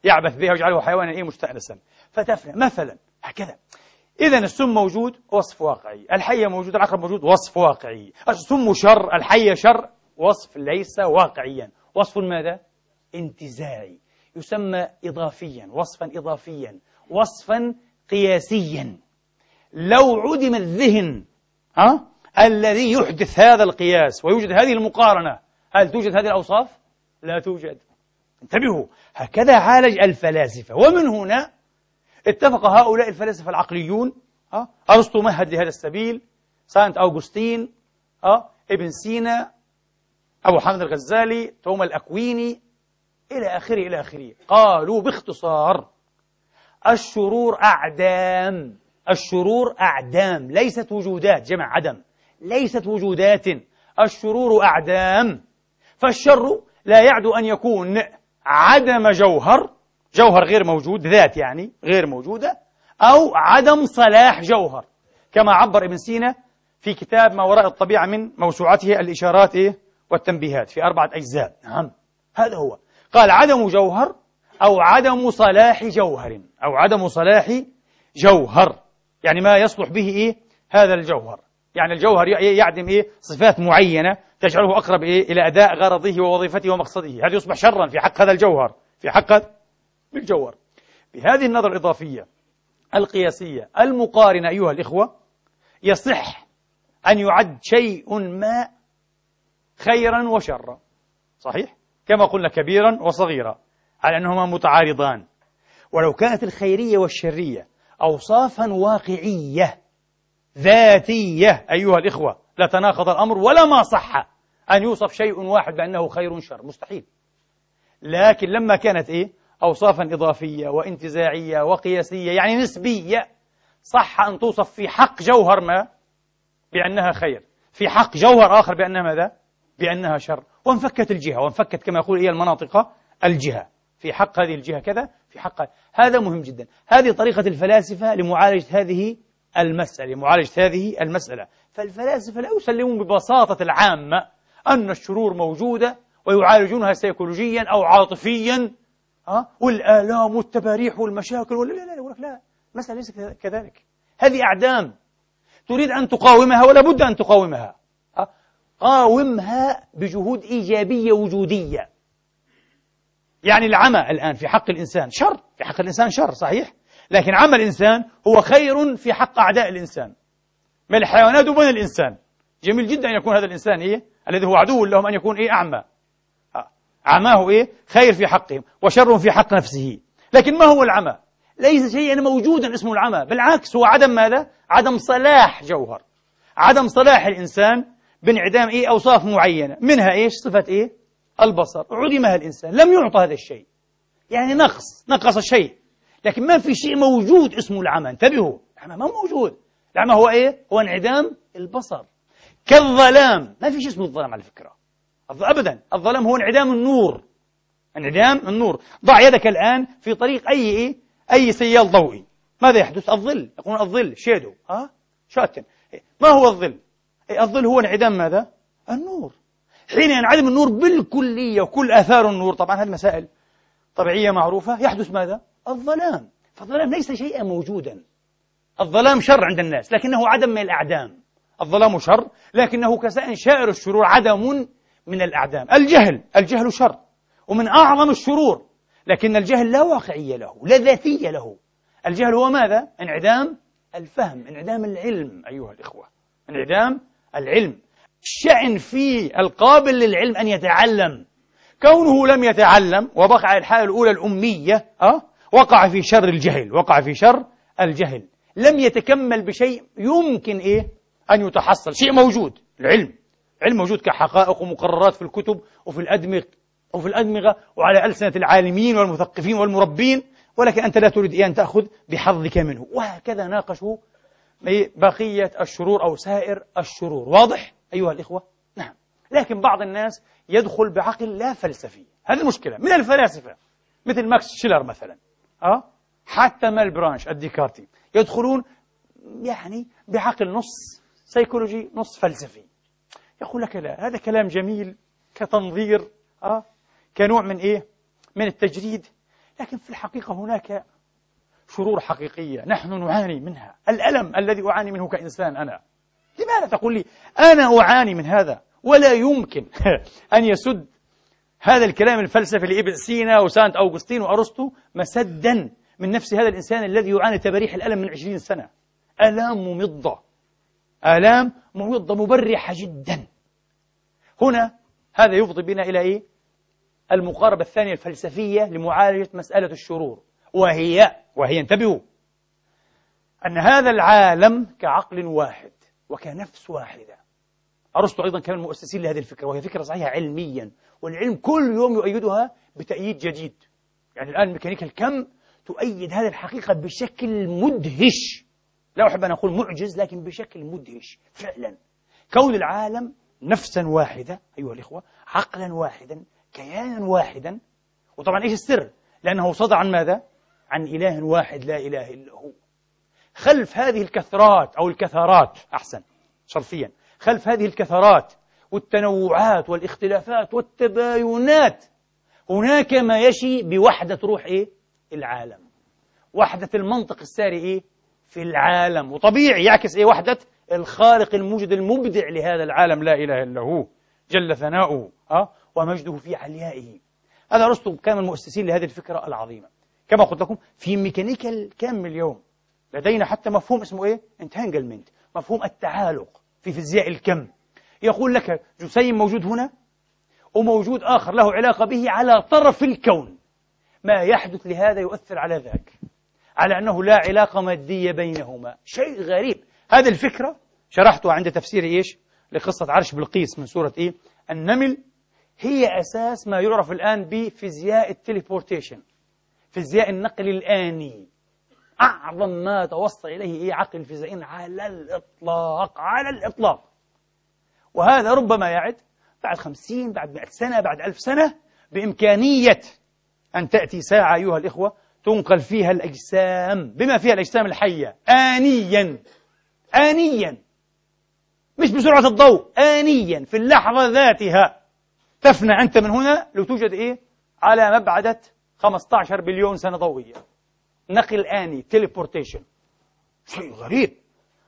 يعبث بها ويجعله حيوانا إيه؟ مستأنسا. فتفنى مثلا هكذا. إذا السم موجود وصف واقعي. الحية موجود العقرب موجود وصف واقعي. السم شر الحية شر وصف ليس واقعيا. وصف ماذا؟ انتزاعي. يسمى إضافيا وصفا إضافيا. وصفا قياسيا. لو عدم الذهن ها الذي يحدث هذا القياس ويوجد هذه المقارنة هل توجد هذه الأوصاف؟ لا توجد انتبهوا هكذا عالج الفلاسفة ومن هنا اتفق هؤلاء الفلاسفة العقليون؟ أرسطو مهد لهذا السبيل سانت أوغسطين؟ ابن سينا أبو حامد الغزالي توما الأكويني إلى آخره إلى آخره قالوا باختصار الشرور أعدام الشرور أعدام ليست وجودات جمع عدم ليست وجودات. الشرور أعدام فالشر لا يعدو أن يكون عدم جوهر جوهر غير موجود ذات يعني غير موجودة أو عدم صلاح جوهر. كما عبر ابن سينا في كتاب ما وراء الطبيعة من موسوعته الإشارات إيه؟ والتنبيهات في أربعة أجزاء. نعم هذا هو. قال عدم جوهر أو عدم صلاح جوهر أو عدم صلاح جوهر. يعني ما يصلح به إيه؟ هذا الجوهر يعني الجوهر يعدم إيه؟ صفات معينة تجعله أقرب إيه؟ إلى أداء غرضه ووظيفته ومقصده هذا يصبح شرا في حق هذا الجوهر في حق بالجوهر بهذه النظرة الإضافية القياسية المقارنة أيها الإخوة يصح أن يعد شيء ما خيرا وشرا صحيح؟ كما قلنا كبيرا وصغيرا على أنهما متعارضان ولو كانت الخيرية والشرية أوصافا واقعية ذاتية. أيها الإخوة لتناقض الأمر ولا ما صح أن يوصف شيء واحد بأنه خير شر مستحيل. لكن لما كانت إيه؟ أوصافا إضافية وانتزاعية وقياسية يعني نسبية صح أن توصف في حق جوهر ما بأنها خير في حق جوهر آخر بأنها ماذا؟ بأنها شر. وانفكت الجهة وانفكت كما يقول إيه المناطقة؟ الجهة. في حق هذه الجهة كذا في حق هذا مهم جدا. هذه طريقة الفلاسفة لمعالجة هذه المسألة لمعالجة هذه المسألة. فالفلاسفة لا يسلمون ببساطة العامة أن الشرور موجودة ويعالجونها سيكولوجيا أو عاطفيا. ها والآلام والتباريح والمشاكل ولا لا لا لا المسألة ليست كذلك. هذه أعدام تريد أن تقاومها ولا بد أن تقاومها. قاومها بجهود إيجابية وجودية. يعني العمى الآن في حق الإنسان شر في حق الإنسان شر صحيح؟ لكن عمى الإنسان هو خير في حق أعداء الإنسان. من الحيوانات وبين الإنسان. جميل جدا أن يكون هذا الإنسان إيه؟ الذي هو عدو لهم أن يكون إيه؟ أعمى. عماه إيه؟ خير في حقهم وشر في حق نفسه. لكن ما هو العمى؟ ليس شيئا موجودا اسمه العمى بالعكس هو عدم ماذا؟ عدم صلاح جوهر. عدم صلاح الإنسان بانعدام إيه؟ أوصاف معينة. منها إيش؟ صفة إيه؟ البصر. عدمها الإنسان. لم يعطى هذا الشيء. يعني نقص. نقص شيء. لكن ما في شيء موجود اسمه العمى. انتبهوا. العمى ما موجود. العمى هو إيه؟ هو انعدام البصر. كالظلام. ما في شيء اسمه الظلام على فكرة. أبدا. الظلام هو انعدام النور. انعدام النور. ضع يدك الآن في طريق أي إيه؟ أي سيال ضوئي. ماذا يحدث؟ الظل. يقولون الظل. شيدو. ها؟ شاتن ما هو الظل؟ الظل هو انعدام ماذا؟ النور. حين ينعدم النور بالكلية وكل آثار النور. طبعا هذه مسائل طبيعية معروفة. يحدث ماذا؟ الظلام. فالظلام ليس شيئا موجودا. الظلام شر عند الناس لكنه عدم من الأعدام. الظلام شر لكنه كسائر شائر الشرور عدم من الأعدام. الجهل الجهل شر ومن أعظم الشرور لكن الجهل لا واقعية له لا ذاتية له. الجهل هو ماذا؟ انعدام الفهم انعدام العلم أيها الإخوة. انعدام العلم. الشأن في القابل للعلم أن يتعلم. كونه لم يتعلم وبقع الحالة الأولى الأمية أه؟ وقع في شر الجهل وقع في شر الجهل. لم يتكمل بشيء يمكن إيه؟ أن يتحصل. شيء موجود العلم. علم موجود كحقائق ومقررات في الكتب وفي الأدمغة وفي الأدمغة وعلى ألسنة العالمين والمثقفين والمربين ولكن أنت لا تريد أن تأخذ؟ بحظك منه. وهكذا ناقشوا بقية الشرور أو سائر الشرور. واضح؟ أيها الإخوة؟ نعم. لكن بعض الناس يدخل بعقل لا فلسفي. هذه المشكلة. من الفلاسفة. مثل ماكس شيلر مثلا. أه؟ حتى مالبرانش الديكارتي يدخلون يعني بعقل نص سيكولوجي نص فلسفي. يقول لك لا هذا كلام جميل كتنظير أه؟ كنوع من إيه؟ من التجريد. لكن في الحقيقة هناك شرور حقيقية نحن نعاني منها. الألم الذي أعاني منه كإنسان أنا. لماذا تقول لي؟ أنا أعاني من هذا ولا يمكن أن يسد هذا الكلام الفلسفي لابن سينا وسانت أوغسطين وأرسطو مسدا من نفس هذا الإنسان الذي يعاني تباريح الألم من عشرين سنة. آلام ممضة. آلام ممضة مبرحة جدا. هنا هذا يفضي بنا إلى إيه؟ المقاربة الثانية الفلسفية لمعالجة مسألة الشرور وهي وهي انتبهوا أن هذا العالم كعقل واحد. وكنفس واحدة. أرسطو أيضا كان المؤسسين لهذه الفكرة وهي فكرة صحيحة علميا والعلم كل يوم يؤيدها بتأييد جديد. يعني الآن ميكانيكا الكم تؤيد هذه الحقيقة بشكل مدهش. لا أحب أن أقول معجز لكن بشكل مدهش فعلا. كون العالم نفسا واحدة أيها الإخوة عقلا واحدا كيانا واحدا وطبعا إيش السر؟ لأنه صدى عن ماذا؟ عن إله واحد لا إله إلا هو. خلف هذه الكثرات أو الكثرات أحسن شرفيا خلف هذه الكثرات والتنوعات والاختلافات والتباينات هناك ما يشي بوحدة روح إيه؟ العالم وحدة المنطق الساري إيه؟ في العالم وطبيعي يعكس إيه وحدة الخالق الموجد المبدع لهذا العالم لا إله إلا هو جل ثناؤه أه؟ ومجده في عليائه هذا أرسطو كان من المؤسسين لهذه الفكرة العظيمة كما قلت لكم في ميكانيكا الكم اليوم لدينا حتى مفهوم اسمه إيه؟ انتانجلمنت مفهوم التعالق في فيزياء الكم. يقول لك جسيم موجود هنا وموجود آخر له علاقة به على طرف الكون. ما يحدث لهذا يؤثر على ذاك على أنه لا علاقة مادية بينهما. شيء غريب. هذه الفكرة شرحتها عند تفسير إيش؟ لقصة عرش بلقيس من سورة إيه؟ النمل. هي أساس ما يعرف الآن بفيزياء التليبورتيشن فيزياء النقل الآني. أعظم ما توصل إليه إيه عقل الفيزيائيين على الإطلاق على الإطلاق. وهذا ربما يعد بعد خمسين بعد مئة سنة بعد ألف سنة بإمكانية أن تأتي ساعة أيها الإخوة تنقل فيها الأجسام بما فيها الأجسام الحية آنيا آنيا. مش بسرعة الضوء آنيا في اللحظة ذاتها. تفنى أنت من هنا لو توجد إيه؟ على مبعدة 15 بليون سنة ضوئية. نقل آني تيليبورتيشن شيء غريب.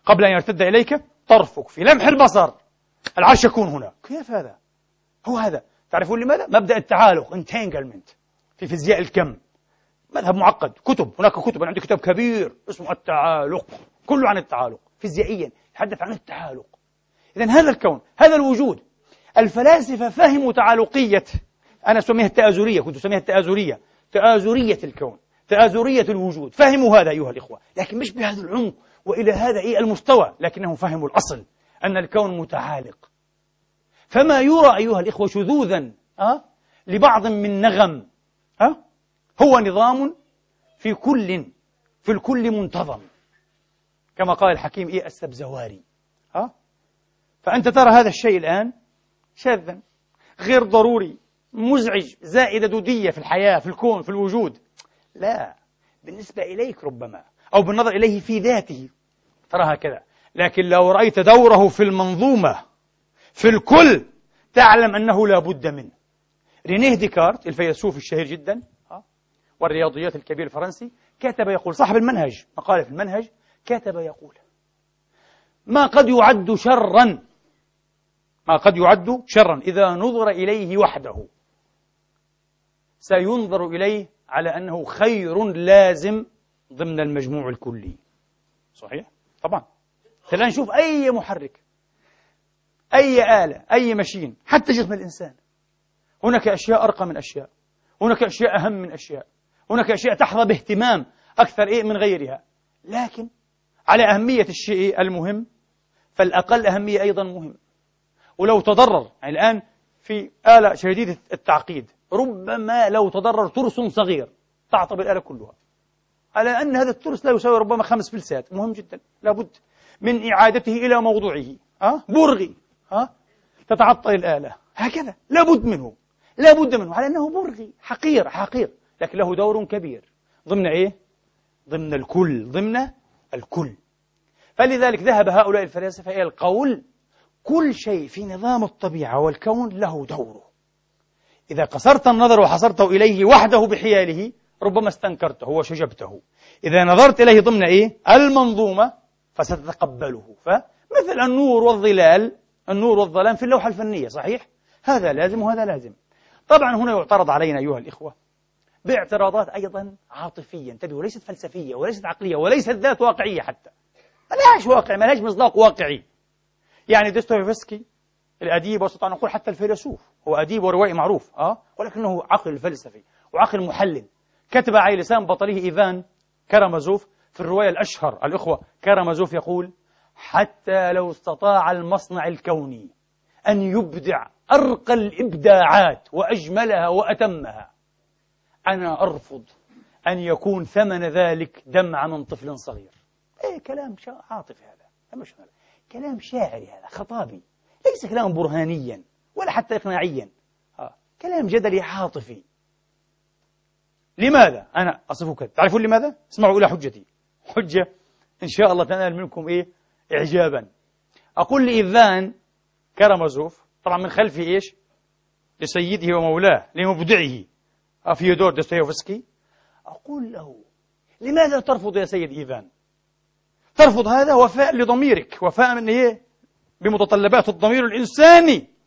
قبل أن يرتد إليك طرفك في لمح البصر. العرش يكون هنا كيف هذا؟ هو هذا. تعرفون لماذا؟ مبدأ التعالق انتانجلمنت في فيزياء الكم. مذهب معقد. كتب. هناك كتب. أنا عندي كتاب كبير اسمه التعالق. كله عن التعالق. فيزيائيا. يتحدث عن التعالق. إذا هذا الكون هذا الوجود. الفلاسفة فهموا تعالقية. أنا أسميها التآزرية. كنت أسميها التآزرية. تآزرية الكون. تآزرية الوجود فهموا هذا أيها الإخوة لكن مش بهذا العمق وإلى هذا إيه المستوى لكنهم فهموا الأصل أن الكون متعالق فما يرى أيها الإخوة شذوذا أه؟ لبعض من نغم أه؟ هو نظام في كل في الكل منتظم كما قال الحكيم إيه السبزواري أه؟ فأنت ترى هذا الشيء الآن شاذا غير ضروري مزعج زائدة دودية في الحياة في الكون في الوجود لا. بالنسبة إليك ربما. أو بالنظر إليه في ذاته. ترى هكذا. لكن لو رأيت دوره في المنظومة في الكل تعلم أنه لا بد منه. رينيه ديكارت الفيلسوف الشهير جدا والرياضيات الكبير الفرنسي كتب يقول صاحب المنهج مقالة في المنهج كتب يقول ما قد يعد شرا ما قد يعد شرا إذا نظر إليه وحده سينظر إليه على أنه خير لازم ضمن المجموع الكلي. صحيح؟ طبعا. الآن نشوف أي محرك أي آلة أي مشين حتى جسم الإنسان. هناك أشياء أرقى من أشياء هناك أشياء أهم من أشياء هناك أشياء تحظى باهتمام أكثر إيه من غيرها. لكن على أهمية الشيء المهم فالأقل أهمية أيضا مهم. ولو تضرر يعني الآن في آلة شديدة التعقيد ربما لو تضرر ترس صغير تعطب الآلة كلها. على أن هذا الترس لا يساوي ربما خمس فلسات. مهم جدا. لابد من إعادته إلى موضوعه. أه؟ برغي. أه؟ تتعطل الآلة. هكذا. لابد منه. لابد منه. على أنه برغي. حقير. حقير. لكن له دور كبير. ضمن إيه؟ ضمن الكل. ضمن الكل. فلذلك ذهب هؤلاء الفلاسفة إلى القول كل شيء في نظام الطبيعة والكون له دوره. إذا قصرت النظر وحصرته إليه وحده بحياله ربما استنكرته وشجبته. إذا نظرت إليه ضمن إيه؟ المنظومة فستتقبله. فمثل النور والظلال النور والظلام في اللوحة الفنية صحيح؟ هذا لازم وهذا لازم. طبعا هنا يعترض علينا أيها الإخوة باعتراضات أيضا عاطفية انتبهوا وليست فلسفية وليست عقلية وليست ذات واقعية حتى. ما لهاش واقع ما لهاش مصداق واقعي. يعني دوستويفسكي الأديب واستطيع أن نقول حتى الفيلسوف. هو أديب وروائي معروف أه؟ ولكنه عقل فلسفي وعقل محلل. كتب على لسان بطله إيفان كرامازوف في الرواية الأشهر الإخوة كرامازوف يقول حتى لو استطاع المصنع الكوني أن يبدع أرقى الإبداعات وأجملها وأتمها أنا أرفض أن يكون ثمن ذلك دمعة من طفل صغير. إيه كلام عاطفي هذا هذا كلام شاعري هذا خطابي ليس كلاما برهانيا. ولا حتى إقناعيا. آه. كلام جدلي عاطفي. لماذا؟ أنا أصفه كذا تعرفون لماذا؟ اسمعوا إلى حجتي. حجة إن شاء الله تنال منكم إيه؟ إعجابا. أقول لإذان كرمزوف طبعا من خلفه إيش؟ لسيده ومولاه لمبدعه. أفيودور دوستويفسكي. أقول له لماذا ترفض يا سيد إيفان ترفض هذا وفاء لضميرك. وفاء من إيه؟ بمتطلبات الضمير الإنساني.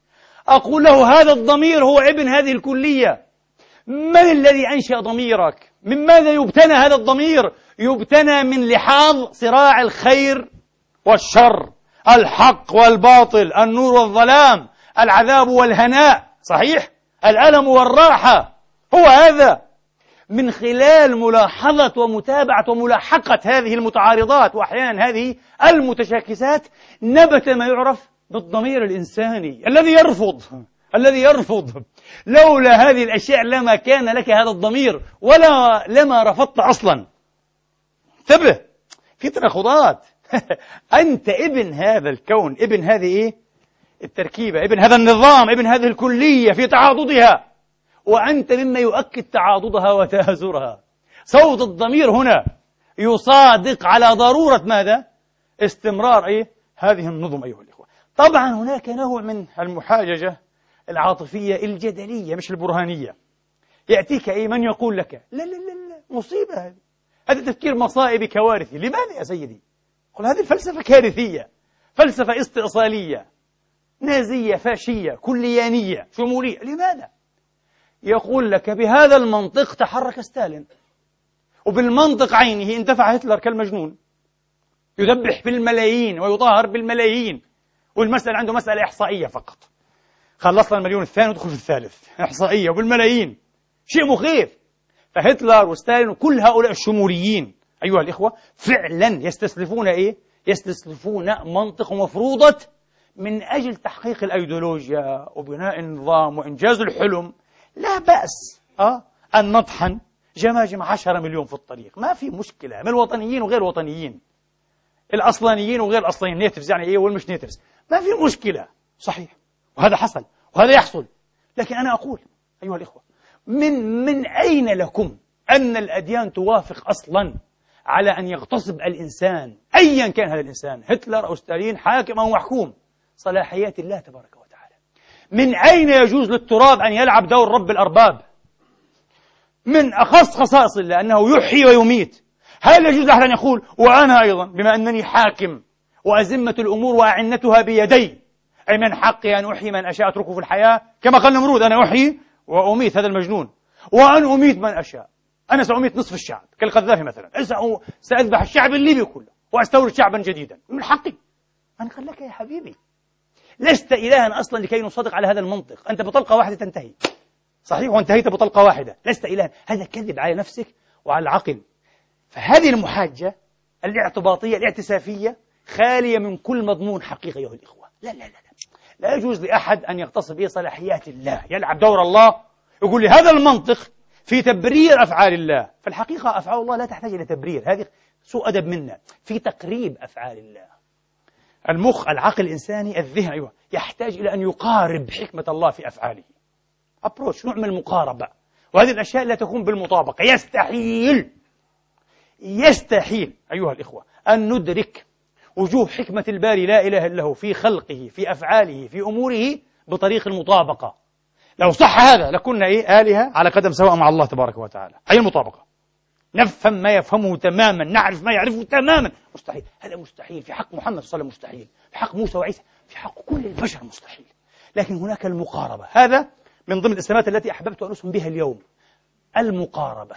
أقول له هذا الضمير هو ابن هذه الكلية. من الذي أنشأ ضميرك؟ من ماذا يبتنى هذا الضمير؟ يبتنى من لحاظ صراع الخير والشر الحق والباطل النور والظلام العذاب والهناء. صحيح؟ الألم والراحة. هو هذا. من خلال ملاحظة ومتابعة وملاحقة هذه المتعارضات وأحيانا هذه المتشاكسات نبت ما يعرف بالضمير الإنساني. الذي يرفض الذي يرفض. لولا هذه الأشياء لما كان لك هذا الضمير ولا لما رفضت أصلا. انتبه. في تناقضات أنت ابن هذا الكون ابن هذه إيه؟ التركيبة ابن هذا النظام ابن هذه الكلية في تعاضدها. وأنت مما يؤكد تعاضدها وتهازرها صوت الضمير هنا يصادق على ضرورة ماذا؟ استمرار إيه؟ هذه النظم أيها طبعا هناك نوع من المحاججة العاطفية الجدلية مش البرهانية. يأتيك أي من يقول لك لا لا لا لا مصيبة هذه. هذا تفكير مصائب كوارثي. لماذا يا سيدي؟ قل هذه الفلسفة كارثية فلسفة استئصالية نازية فاشية كليانية شمولية. لماذا؟ يقول لك بهذا المنطق تحرك ستالين. وبالمنطق عينه اندفع هتلر كالمجنون. يذبح بالملايين ويطهر بالملايين. والمسألة عنده مسألة إحصائية فقط. خلصنا المليون الثاني ودخل في الثالث. إحصائية وبالملايين شيء مخيف. فهتلر وستالين وكل هؤلاء الشموليين أيها الإخوة فعلا يستسلفون إيه؟ يستسلفون منطق مفروضة من أجل تحقيق الأيديولوجيا وبناء النظام وإنجاز الحلم. لا بأس أه؟ أن نطحن جماجم عشرة مليون في الطريق. ما في مشكلة. من الوطنيين وغير الوطنيين. الأصلانيين وغير الأصلانيين نيتفز يعني إيه؟ والمش نيتفز ما في مشكلة. صحيح. وهذا حصل. وهذا يحصل. لكن أنا أقول أيها الإخوة من من أين لكم أن الأديان توافق أصلا على أن يغتصب الإنسان أيا كان هذا الإنسان هتلر أو ستالين حاكم أو محكوم؟ صلاحيات الله تبارك وتعالى. من أين يجوز للتراب أن يلعب دور رب الأرباب؟ من أخص خصائص الله أنه يحيي ويميت. هل يجوز لأحد أن يقول وأنا أيضا بما أنني حاكم وأزمة الأمور وأعنتها بيدي؟ أي من حقي أن أحيي من أشاء أتركه في الحياة؟ كما قال نمرود أنا أحيي وأميت هذا المجنون. وأن أميت من أشاء. أنا سأميت نصف الشعب كالقذافي مثلا. سأذبح الشعب الليبي كله وأستورد شعبا جديدا. من حقي. من قال لك يا حبيبي لست إلها أصلا لكي نصدق على هذا المنطق. أنت بطلقة واحدة تنتهي. صحيح وانتهيت بطلقة واحدة. لست إلها. هذا كذب على نفسك وعلى العقل. فهذه المحاجة الاعتباطية الاعتسافية خالية من كل مضمون حقيقي أيها الإخوة. لا لا لا لا, لا يجوز لأحد أن يغتصب بصلاحيات الله يلعب دور الله يقول لي هذا المنطق في تبرير أفعال الله. في الحقيقة أفعال الله لا تحتاج إلى تبرير هذه سوء أدب منا. في تقريب أفعال الله. المخ العقل الإنساني الذهن أيوة يحتاج إلى أن يقارب حكمة الله في أفعاله. أبروش نوع من المقاربة. وهذه الأشياء لا تكون بالمطابقة يستحيل. يستحيل أيها الإخوة أن ندرك وجوه حكمة الباري لا إله إلا هو في خلقه في أفعاله في أموره بطريق المطابقة. لو صح هذا لكنا إيه؟ آلهة على قدم سواء مع الله تبارك وتعالى. أي المطابقة؟ نفهم ما يفهمه تماما نعرف ما يعرفه تماما. مستحيل. هذا مستحيل. في حق محمد صلى الله عليه وسلم مستحيل. في حق موسى وعيسى. في حق كل البشر مستحيل. لكن هناك المقاربة. هذا من ضمن الإسلامات التي أحببت أن أسهم بها اليوم. المقاربة.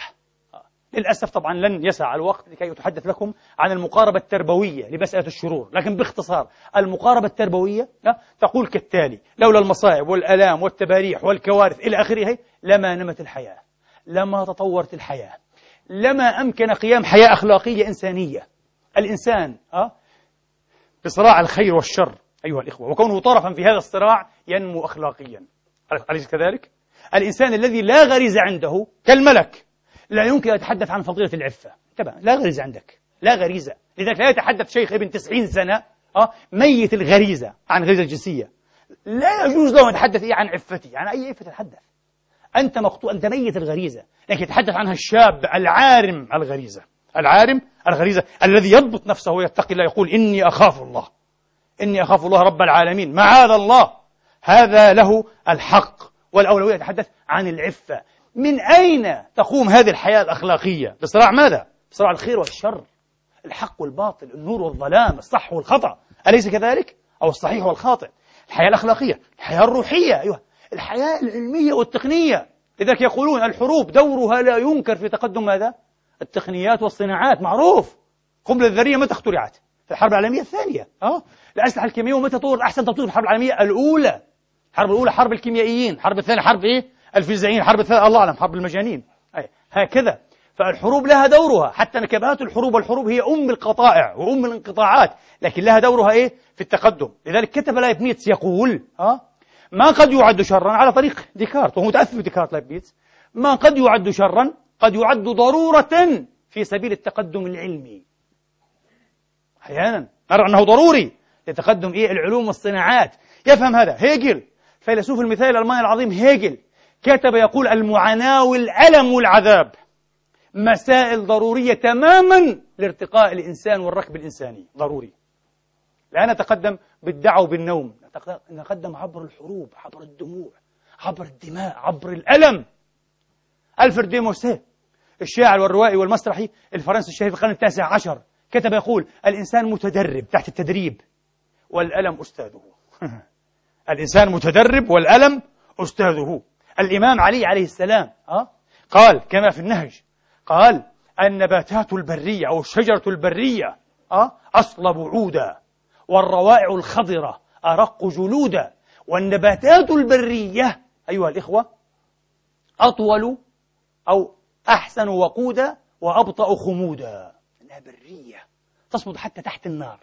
للأسف طبعا لن يسع الوقت لكي أتحدث لكم عن المقاربة التربوية لمسألة الشرور. لكن باختصار المقاربة التربوية تقول كالتالي لولا المصائب والألام والتباريح والكوارث إلى آخره لما نمت الحياة لما تطورت الحياة لما أمكن قيام حياة أخلاقية إنسانية. الإنسان بصراع الخير والشر أيها الإخوة وكونه طرفا في هذا الصراع ينمو أخلاقيا. أليس كذلك؟ الإنسان الذي لا غريزة عنده كالملك. لا يمكن أن يتحدث عن فضيلة العفة. تبع لا غريزة عندك. لا غريزة. لذلك لا يتحدث شيخ ابن تسعين سنة أه ميت الغريزة عن الغريزة الجنسية. لا يجوز له أن يتحدث إيه عن عفتي عن أي عفة تتحدث أنت مقطوع أنت ميت الغريزة. لكن يتحدث عنها الشاب العارم الغريزة. العارم الغريزة الذي يضبط نفسه ويتقي الله يقول إني أخاف الله. إني أخاف الله رب العالمين. معاذ الله. هذا له الحق والأولوية. يتحدث عن العفة. من أين تقوم هذه الحياة الأخلاقية بصراع ماذا؟ بصراع الخير والشر الحق والباطل النور والظلام الصح والخطأ أليس كذلك؟ أو الصحيح والخاطئ الحياة الأخلاقية الحياة الروحية أيها الحياة العلمية والتقنية لذلك يقولون الحروب دورها لا ينكر في تقدم ماذا؟ التقنيات والصناعات معروف قنبلة الذرية متى اخترعت؟ في الحرب العالمية الثانية أه؟ الأسلحة الكيميائية ومتى تطور أحسن تطوير في الحرب العالمية الأولى الحرب الأولى حرب الكيميائيين الحرب الثانية حرب إيه؟ الفيزيائيين الحرب الثالثة الله أعلم حرب المجانين. أي. هكذا. فالحروب لها دورها حتى نكبات الحروب والحروب هي أم القطائع وأم الانقطاعات لكن لها دورها إيه؟ في التقدم. لذلك كتب لايبنيتس يقول ها ما قد يعد شرا على طريق ديكارت وهو متأثر بديكارت لايبنيتس ما قد يعد شرا قد يعد ضرورة في سبيل التقدم العلمي. أحيانا نرى أنه ضروري لتقدم إيه؟ العلوم والصناعات. يفهم هذا هيجل فيلسوف المثال الألماني العظيم هيجل كتب يقول المعاناة والألم والعذاب. مسائل ضرورية تماما لارتقاء الإنسان والركب الإنساني. ضروري. لا نتقدم بالدعوة بالنوم نتقدم عبر الحروب عبر الدموع عبر الدماء عبر الألم. ألفرد دي موسيه الشاعر والروائي والمسرحي الفرنسي الشهير في القرن التاسع عشر كتب يقول الإنسان متدرب تحت التدريب. والألم أستاذه. الإنسان متدرب والألم أستاذه. الإمام علي عليه السلام أه؟ قال كما في النهج قال النباتات البرية أو الشجرة البرية أه؟ أصلب عودا والروائع الخضرة أرق جلودا والنباتات البرية أيها الإخوة أطول أو أحسن وقودا وأبطأ خمودا إنها برية تصمد حتى تحت النار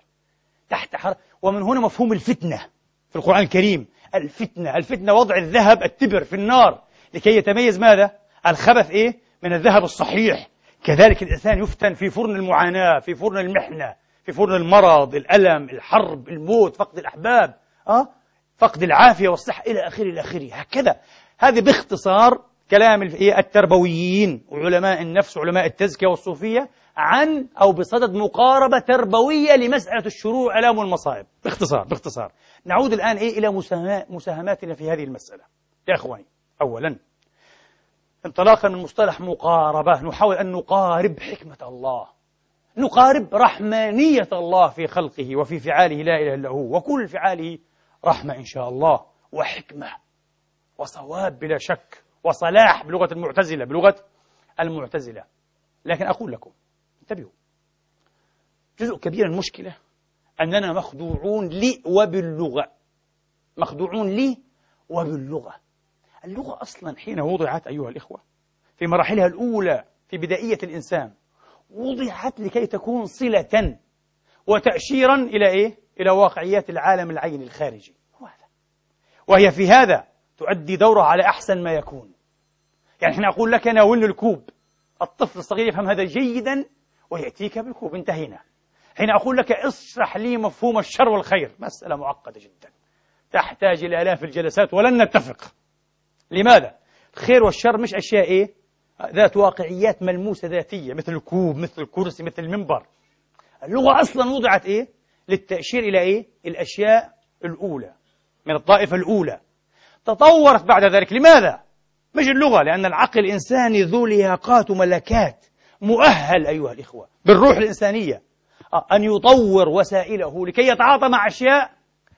تحت حر... ومن هنا مفهوم الفتنة في القرآن الكريم الفتنة الفتنة وضع الذهب التبر في النار. لكي يتميز ماذا؟ الخبث إيه؟ من الذهب الصحيح. كذلك الإنسان يفتن في فرن المعاناة في فرن المحنة في فرن المرض الألم الحرب الموت فقد الأحباب أه؟ فقد العافية والصحة إلى آخره إلى آخره. هكذا. هذه باختصار كلام التربويين وعلماء النفس وعلماء التزكية والصوفية. عن أو بصدد مقاربة تربوية لمسألة الشرور والآلام والمصائب باختصار باختصار. نعود الآن إيه إلى مساهماتنا في هذه المسألة. يا إخواني أولا انطلاقا من مصطلح مقاربة نحاول أن نقارب حكمة الله. نقارب رحمانية الله في خلقه وفي فعاله لا إله إلا هو. وكل فعاله رحمة إن شاء الله وحكمة وصواب بلا شك وصلاح بلغة المعتزلة بلغة المعتزلة. لكن أقول لكم انتبهوا جزء كبير من المشكلة أننا مخدوعون لي وباللغة. مخدوعون لي وباللغة. اللغة أصلا حين وضعت أيها الإخوة في مراحلها الأولى في بدائية الإنسان وضعت لكي تكون صلة وتأشيرا إلى إيه؟ إلى واقعيات العالم العين الخارجي. هذا. وهي في هذا تؤدي دورها على أحسن ما يكون. يعني حين أقول لك ناولني الكوب. الطفل الصغير يفهم هذا جيدا ويأتيك بالكوب انتهينا حين أقول لك اشرح لي مفهوم الشر والخير مسألة معقدة جدا تحتاج إلى آلاف الجلسات ولن نتفق لماذا؟ الخير والشر مش أشياء إيه؟ ذات واقعيات ملموسة ذاتية مثل الكوب مثل الكرسي مثل المنبر اللغة أصلا وضعت إيه؟ للتأشير إلى إيه؟ الأشياء الأولى من الطائفة الأولى تطورت بعد ذلك لماذا؟ مش اللغة لأن العقل الإنساني ذو لياقات وملكات مؤهل أيها الإخوة بالروح الإنسانية آه، أن يطور وسائله لكي يتعاطى مع أشياء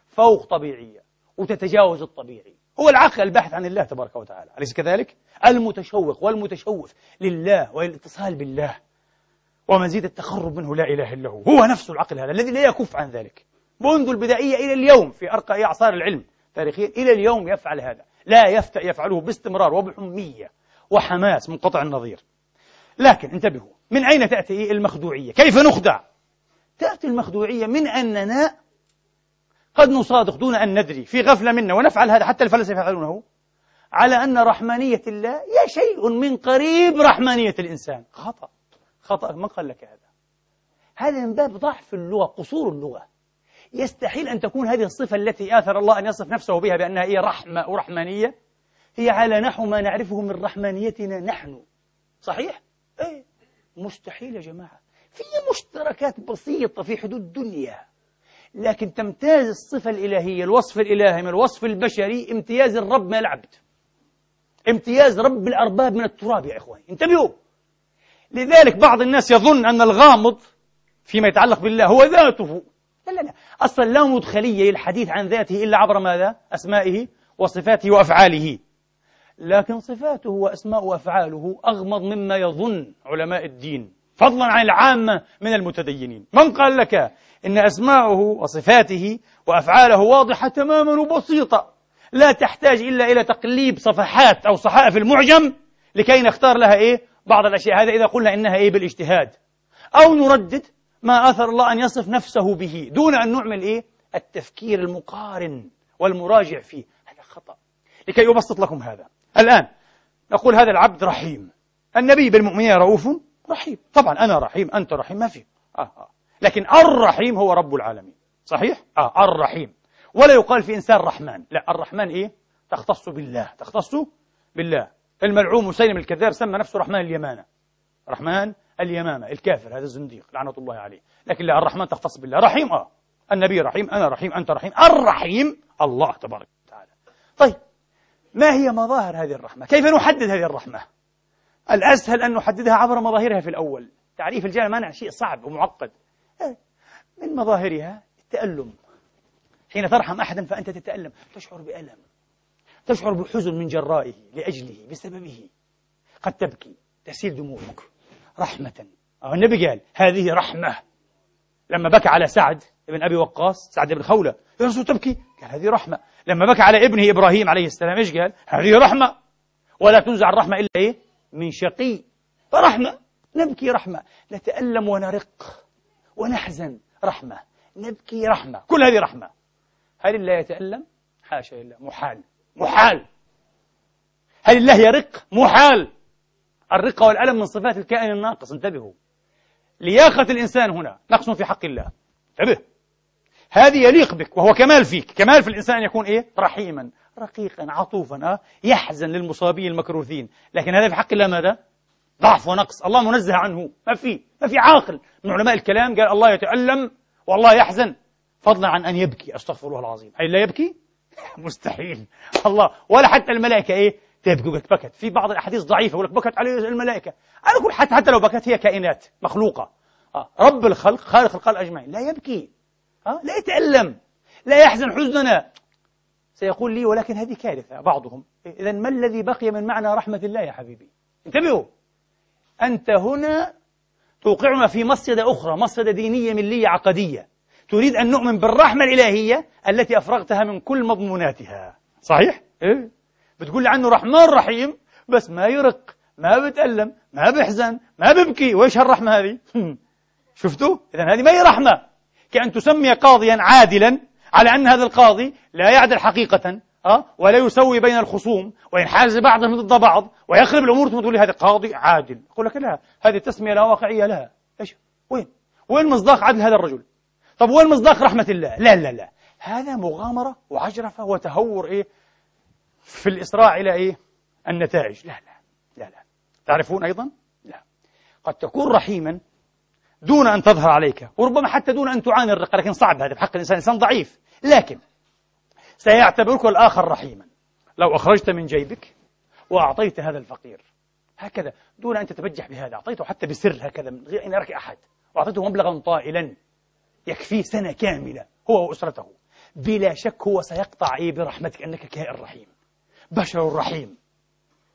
فوق طبيعية وتتجاوز الطبيعي. هو العقل الباحث عن الله تبارك وتعالى. أليس كذلك؟ المتشوق والمتشوف لله والاتصال بالله. ومزيد التقرب منه لا إله إلا هو. هو نفسه العقل هذا الذي لا يكف عن ذلك. منذ البدائية إلى اليوم في أرقى أعصار العلم تاريخيا إلى اليوم يفعل هذا. لا يفتأ يفعله باستمرار وبحمية وحماس منقطع النظير. لكن انتبهوا من أين تأتي المخدوعية؟ كيف نخدع؟ تأتي المخدوعية من أننا قد نصادق دون أن ندري في غفلة منا ونفعل هذا حتى الفلاسفة يفعلونه على أن رحمانية الله هي شيء من قريب رحمانية الإنسان. خطأ خطأ من قال لك هذا؟ هذا من باب ضعف اللغة قصور اللغة. يستحيل أن تكون هذه الصفة التي آثر الله أن يصف نفسه بها بأنها هي رحمة ورحمانية هي على نحو ما نعرفه من رحمانيتنا نحن. صحيح؟ إيه؟ مستحيل يا جماعة. في مشتركات بسيطة في حدود الدنيا لكن تمتاز الصفة الإلهية الوصف الإلهي من الوصف البشري امتياز الرب من العبد. امتياز رب الأرباب من التراب يا إخواني. انتبهوا. لذلك بعض الناس يظن أن الغامض فيما يتعلق بالله هو ذاته. لا لا لا. أصلا لا مدخلية للحديث عن ذاته إلا عبر ماذا؟ أسمائه وصفاته وأفعاله. لكن صفاته وأسماء وأفعاله أغمض مما يظن علماء الدين فضلا عن العامة من المتدينين. من قال لك إن أسماءه وصفاته وأفعاله واضحة تماما وبسيطة لا تحتاج إلا إلى تقليب صفحات أو صحائف المعجم لكي نختار لها إيه؟ بعض الأشياء. هذا إذا قلنا إنها إيه؟ بالاجتهاد. أو نردد ما آثر الله أن يصف نفسه به دون أن نعمل إيه؟ التفكير المقارن والمراجع فيه. هذا خطأ. لكي أبسط لكم هذا. الآن نقول هذا العبد رحيم. النبي بالمؤمنين رؤوف رحيم. طبعا أنا رحيم أنت رحيم ما في. آه آه. لكن الرحيم هو رب العالمين. صحيح؟ آه الرحيم. ولا يقال في إنسان رحمن. لا الرحمن إيه؟ تختص بالله. تختص بالله. الملعون مسيلم الكذاب سمى نفسه رحمن اليمامة رحمن اليمامة. الكافر هذا الزنديق لعنة الله عليه. لكن لا الرحمن تختص بالله. رحيم؟ آه. النبي رحيم أنا رحيم أنت رحيم. الرحيم الله تبارك وتعالى. طيب. ما هي مظاهر هذه الرحمة؟ كيف نحدد هذه الرحمة؟ الأسهل أن نحددها عبر مظاهرها في الأول. تعريف الجانب مانع شيء صعب ومعقد. إيه، من مظاهرها التألم. حين ترحم أحدا فأنت تتألم. تشعر بألم. تشعر بحزن من جرائه لأجله بسببه. قد تبكي تسيل دموعك. رحمة. النبي قال هذه رحمة. لما بكى على سعد بن أبي وقاص سعد بن خولة يا رسول تبكي؟ قال هذه رحمة. لما بكى على ابنه إبراهيم عليه السلام إيش قال؟ هذه رحمة. ولا تنزع الرحمة إلا إيه؟ من شقي. رحمة. نبكي رحمة. نتألم ونرق ونحزن. رحمة. نبكي رحمة. كل هذه رحمة. هل الله يتألم؟ حاشا لله. محال. محال. هل الله يرق؟ محال. الرقة والألم من صفات الكائن الناقص. انتبهوا. لياقة الإنسان هنا. نقص في حق الله. انتبه. هذه يليق بك وهو كمال فيك. كمال في الإنسان أن يكون إيه؟ رحيما رقيقا عطوفا أه؟ يحزن للمصابين المكروثين. لكن هذا في حق الله ماذا؟ ضعف ونقص. الله منزه عنه. ما في ما في عاقل. من علماء الكلام قال الله يتألم والله يحزن. فضلا عن أن يبكي. أستغفر الله العظيم. هل لا يبكي؟ مستحيل. الله. ولا حتى الملائكة إيه؟ تبكي بكت. في بعض الأحاديث ضعيفة. يقول لك بكت عليه الملائكة. أنا أقول حتى حتى لو بكت هي كائنات مخلوقة. آه. رب الخلق خالق الخلق أجمعين. لا يبكي. آه. لا يتألم لا يحزن حزننا سيقول لي ولكن هذه كارثة بعضهم إذا ما الذي بقي من معنى رحمة الله يا حبيبي انتبهوا أنت هنا توقعنا في مصيدة أخرى مصيدة دينية ملية عقدية تريد أن نؤمن بالرحمة الإلهية التي أفرغتها من كل مضموناتها صحيح؟ إيه؟ بتقول لي عنه رحمن رحيم بس ما يرق ما بتألم ما بيحزن ما ببكي وإيش هالرحمة هذه؟ شفتوا؟ إذا هذه ما هي رحمة كأن تسمي قاضيا عادلا على أن هذا القاضي لا يعدل حقيقة أه؟ ولا يسوي بين الخصوم وينحاز بعضهم ضد بعض ويخرب الأمور ثم تقول هذا قاضي عادل. أقول لك لا هذه تسمية لا واقعية لها. إيش؟ وين؟ وين مصداق عدل هذا الرجل؟ طب وين مصداق رحمة الله؟ لا لا لا. هذا مغامرة وعجرفة وتهور إيه في الإسراع إلى إيه؟ النتائج. لا لا لا لا. تعرفون أيضا؟ لا. قد تكون رحيما دون أن تظهر عليك. وربما حتى دون أن تعاني الرقة لكن صعب هذا. بحق الإنسان إنسان ضعيف. لكن سيعتبرك الآخر رحيما. لو أخرجت من جيبك وأعطيت هذا الفقير هكذا دون أن تتبجح بهذا أعطيته حتى بسر هكذا من غير أن يرك أحد. وأعطيته مبلغا طائلا يكفيه سنة كاملة هو وأسرته. بلا شك هو سيقطع إيه برحمتك أنك كائن رحيم. بشر رحيم.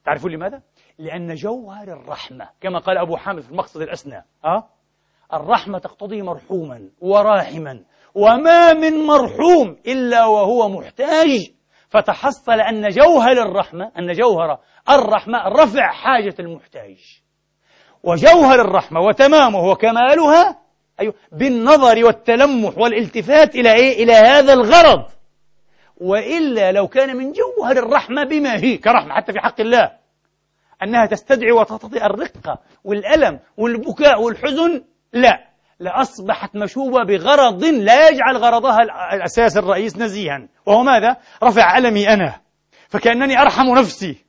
تعرفون لماذا؟ لأن جوهر الرحمة كما قال أبو حامد في المقصد الأسنى أه؟ الرحمة تقتضي مرحوما وراحما وما من مرحوم إلا وهو محتاج. فتحصل أن جوهر الرحمة أن جوهر الرحمة رفع حاجة المحتاج. وجوهر الرحمة وتمامه وكمالها أيوه بالنظر والتلمح والالتفات إلى إيه؟ إلى هذا الغرض. وإلا لو كان من جوهر الرحمة بما هي كرحمة حتى في حق الله أنها تستدعي وتقتضي الرقة والألم والبكاء والحزن لا لأصبحت مشوبة بغرض لا يجعل غرضها الأساس الرئيس نزيها وهو ماذا؟ رفع ألمي أنا فكأنني أرحم نفسي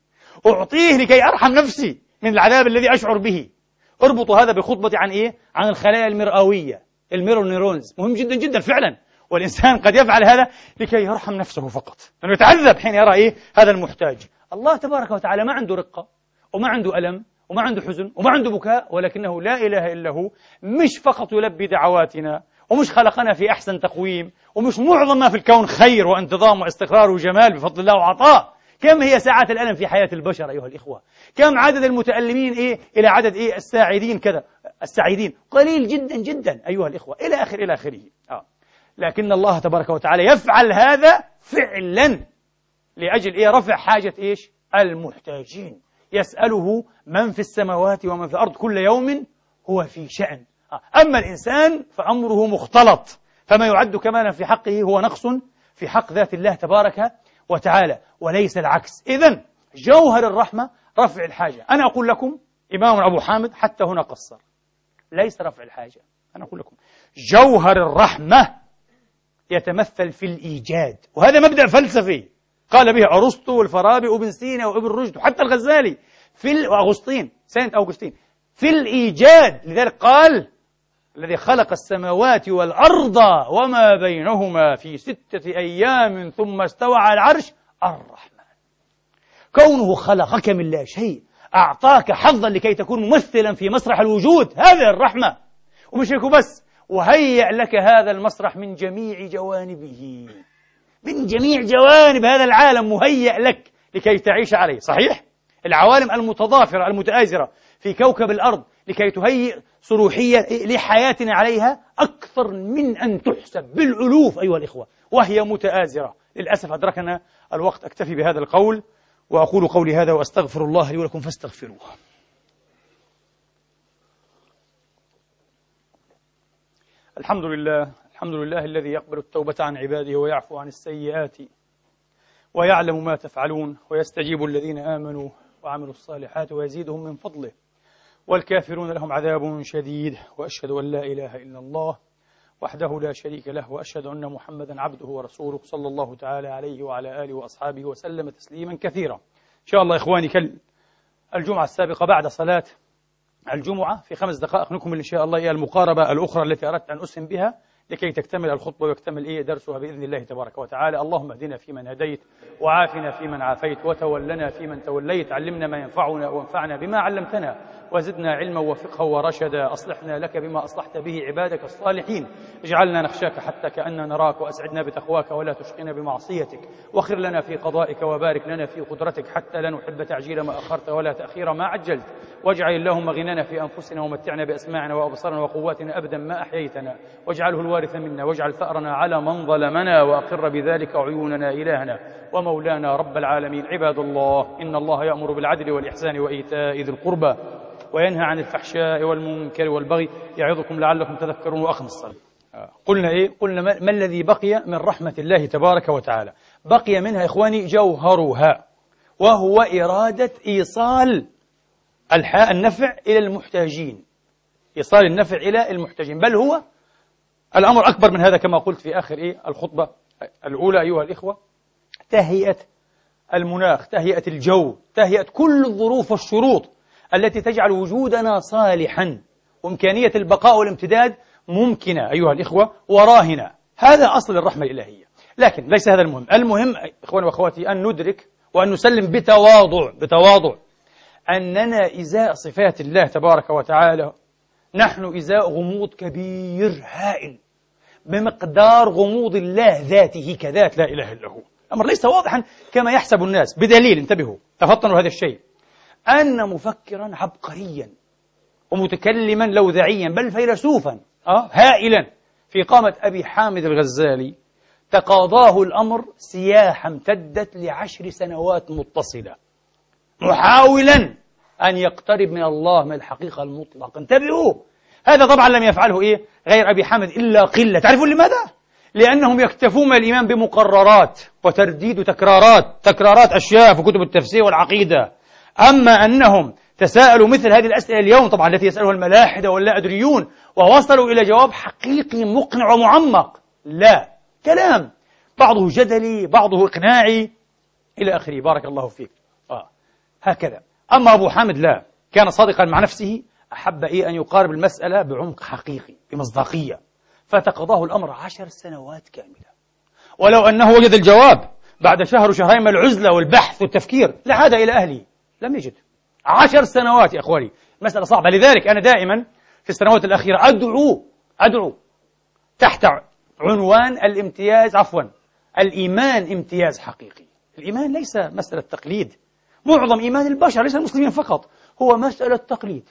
أعطيه لكي أرحم نفسي من العذاب الذي أشعر به اربطوا هذا بخطبتي عن إيه؟ عن الخلايا المرئوية ال mirror neurons مهم جدا جدا فعلا والإنسان قد يفعل هذا لكي يرحم نفسه فقط لأنه يتعذب حين يرى إيه؟ هذا المحتاج الله تبارك وتعالى ما عنده رقة وما عنده ألم وما عنده حزن وما عنده بكاء ولكنه لا إله إلا هو مش فقط يلبي دعواتنا ومش خلقنا في أحسن تقويم ومش معظم ما في الكون خير وانتظام واستقرار وجمال بفضل الله وعطاء. كم هي ساعات الألم في حياة البشر أيها الإخوة؟ كم عدد المتألمين إيه إلى عدد إيه الساعدين كذا؟ السعيدين قليل جدا جدا أيها الإخوة إلى آخر إلى آخره. آه. لكن الله تبارك وتعالى يفعل هذا فعلا لأجل إيه؟ رفع حاجة إيش؟ المحتاجين. يسأله من في السماوات ومن في الأرض كل يوم هو في شأن. أما الإنسان فأمره مختلط. فما يعد كمالا في حقه هو نقص في حق ذات الله تبارك وتعالى وليس العكس. إذا جوهر الرحمة رفع الحاجة. أنا أقول لكم إمام أبو حامد حتى هنا قصر. ليس رفع الحاجة. أنا أقول لكم جوهر الرحمة يتمثل في الإيجاد. وهذا مبدأ فلسفي. قال به أرسطو والفارابي وابن سينا وابن رشد وحتى الغزالي. في وأغسطين سينت أوغسطين في الإيجاد لذلك قال الذي خلق السماوات والأرض وما بينهما في ستة أيام ثم استوى على العرش الرحمن. كونه خلقك من لا شيء أعطاك حظا لكي تكون ممثلا في مسرح الوجود هذه الرحمة. ومش هيك بس وهيأ لك هذا المسرح من جميع جوانبه. من جميع جوانب هذا العالم مهيأ لك لكي تعيش عليه صحيح؟ العوالم المتضافرة المتآزرة في كوكب الأرض لكي تهيئ صروحية لحياتنا عليها أكثر من أن تحسب بالألوف أيها الإخوة وهي متآزرة. للأسف أدركنا الوقت. أكتفي بهذا القول وأقول قولي هذا وأستغفر الله لي ولكم فاستغفروه. الحمد لله الحمد لله الذي يقبل التوبة عن عباده ويعفو عن السيئات ويعلم ما تفعلون ويستجيب الذين آمنوا. وعملوا الصالحات ويزيدهم من فضله. والكافرون لهم عذاب شديد وأشهد أن لا إله إلا الله وحده لا شريك له وأشهد أن محمدا عبده ورسوله صلى الله تعالى عليه وعلى آله وأصحابه وسلم تسليما كثيرا. إن شاء الله إخواني كل الجمعة السابقة بعد صلاة الجمعة في خمس دقائق نكمل إن شاء الله المقاربة الأخرى التي أردت أن أسهم بها. لكي تكتمل الخطبة ويكتمل إيه درسها بإذن الله تبارك وتعالى. اللهم اهدنا فيمن هديت وعافنا فيمن عافيت وتولنا فيمن توليت. علمنا ما ينفعنا وانفعنا بما علمتنا وزدنا علما وفقها ورشدا. أصلحنا لك بما أصلحت به عبادك الصالحين. اجعلنا نخشاك حتى كأننا نراك وأسعدنا بتقواك ولا تشقنا بمعصيتك. واخر لنا في قضائك وبارك لنا في قدرتك حتى لا نحب تعجيل ما أخرت ولا تأخير ما عجلت. واجعل اللهم غنانا في أنفسنا ومتعنا بأسماعنا وأبصارنا وقواتنا أبدا ما أحييتنا. واجعله الوارث منا واجعل ثأرنا على من ظلمنا وأقر بذلك عيوننا إلهنا ومولانا رب العالمين. عباد الله إن الله يأمر بالعدل والإحسان وإيتاء ذي القربى وينهى عن الفحشاء والمنكر والبغي يعظكم لعلكم تذكرون وأخم الصلاة. قلنا إيه؟ قلنا ما الذي بقي من رحمة الله تبارك وتعالى؟ بقي منها إخواني جوهرها وهو إرادة إيصال النفع إلى المحتاجين. إيصال النفع إلى المحتاجين. بل هو الأمر أكبر من هذا كما قلت في آخر إيه؟ الخطبة الأولى أيها الإخوة. تهيئة المناخ تهيئة الجو تهيئة كل الظروف والشروط التي تجعل وجودنا صالحا. وإمكانية البقاء والامتداد ممكنة أيها الإخوة وراهنة. هذا أصل الرحمة الإلهية. لكن ليس هذا المهم. المهم إخواني وأخواتي أن ندرك وأن نسلم بتواضع بتواضع أننا إزاء صفات الله تبارك وتعالى نحن إزاء غموض كبير هائل بمقدار غموض الله ذاته كذات لا إله إلا هو. الأمر ليس واضحا كما يحسب الناس بدليل انتبهوا تفطنوا هذا الشيء. أن مفكرا عبقريا ومتكلما لوذعيا بل فيلسوفا أه؟ هائلا. في قامة أبي حامد الغزالي تقاضاه الأمر سياحة امتدت لعشر سنوات متصلة. محاولا أن يقترب من الله من الحقيقة المطلقة. انتبهوا! هذا طبعا لم يفعله إيه؟ غير أبي حامد إلا قلة. تعرفون لماذا؟ لأنهم يكتفون الإيمان بمقررات وترديد وتكرارات. تكرارات أشياء في كتب التفسير والعقيدة. أما أنهم تساءلوا مثل هذه الأسئلة اليوم طبعا التي يسألها الملاحدة واللا أدريون ووصلوا إلى جواب حقيقي مقنع ومعمق. لا. كلام. بعضه جدلي بعضه إقناعي إلى آخره. بارك الله فيك. آه. هكذا. أما أبو حامد لا. كان صادقا مع نفسه أحب إيه أن يقارب المسألة بعمق حقيقي بمصداقية. فتقضاه الأمر عشر سنوات كاملة. ولو أنه وجد الجواب بعد شهر وشهرين من العزلة والبحث والتفكير لعاد إلى أهله لم يجد. عشر سنوات يا أخواني. مسألة صعبة. لذلك أنا دائما في السنوات الأخيرة أدعو أدعو تحت عنوان الامتياز عفوا الإيمان امتياز حقيقي. الإيمان ليس مسألة تقليد. معظم إيمان البشر ليس المسلمين فقط هو مسألة تقليد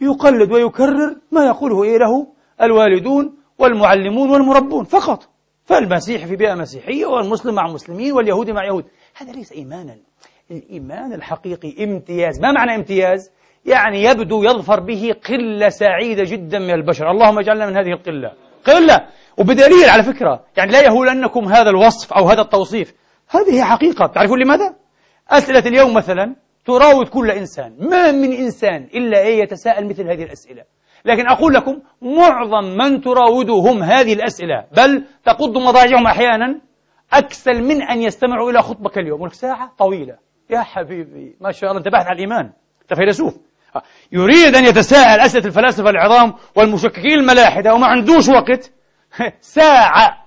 يقلد ويكرر ما يقوله إيه له الوالدون والمعلمون والمربون فقط. فالمسيح في بيئة مسيحية والمسلم مع مسلمين واليهودي مع يهود. هذا ليس إيمانا. الإيمان الحقيقي امتياز. ما معنى امتياز؟ يعني يبدو يظفر به قلة سعيدة جدا من البشر. اللهم اجعلنا من هذه القلة. قلة! وبدليل على فكرة يعني لا يهولنكم هذا الوصف أو هذا التوصيف. هذه حقيقة. تعرفون لماذا؟ أسئلة اليوم مثلا تراود كل إنسان ما من إنسان إلا إيه يتساءل مثل هذه الأسئلة. لكن أقول لكم معظم من تراودهم هذه الأسئلة بل تقض مضاجعهم أحيانا أكسل من أن يستمعوا إلى خطبك اليوم. ولك ساعة طويلة. يا حبيبي ما شاء الله أنت باحث عن الإيمان. أنت فيلسوف يريد أن يتساءل أسئلة الفلاسفة العظام والمشككين الملاحدة وما عندوش وقت. ساعة.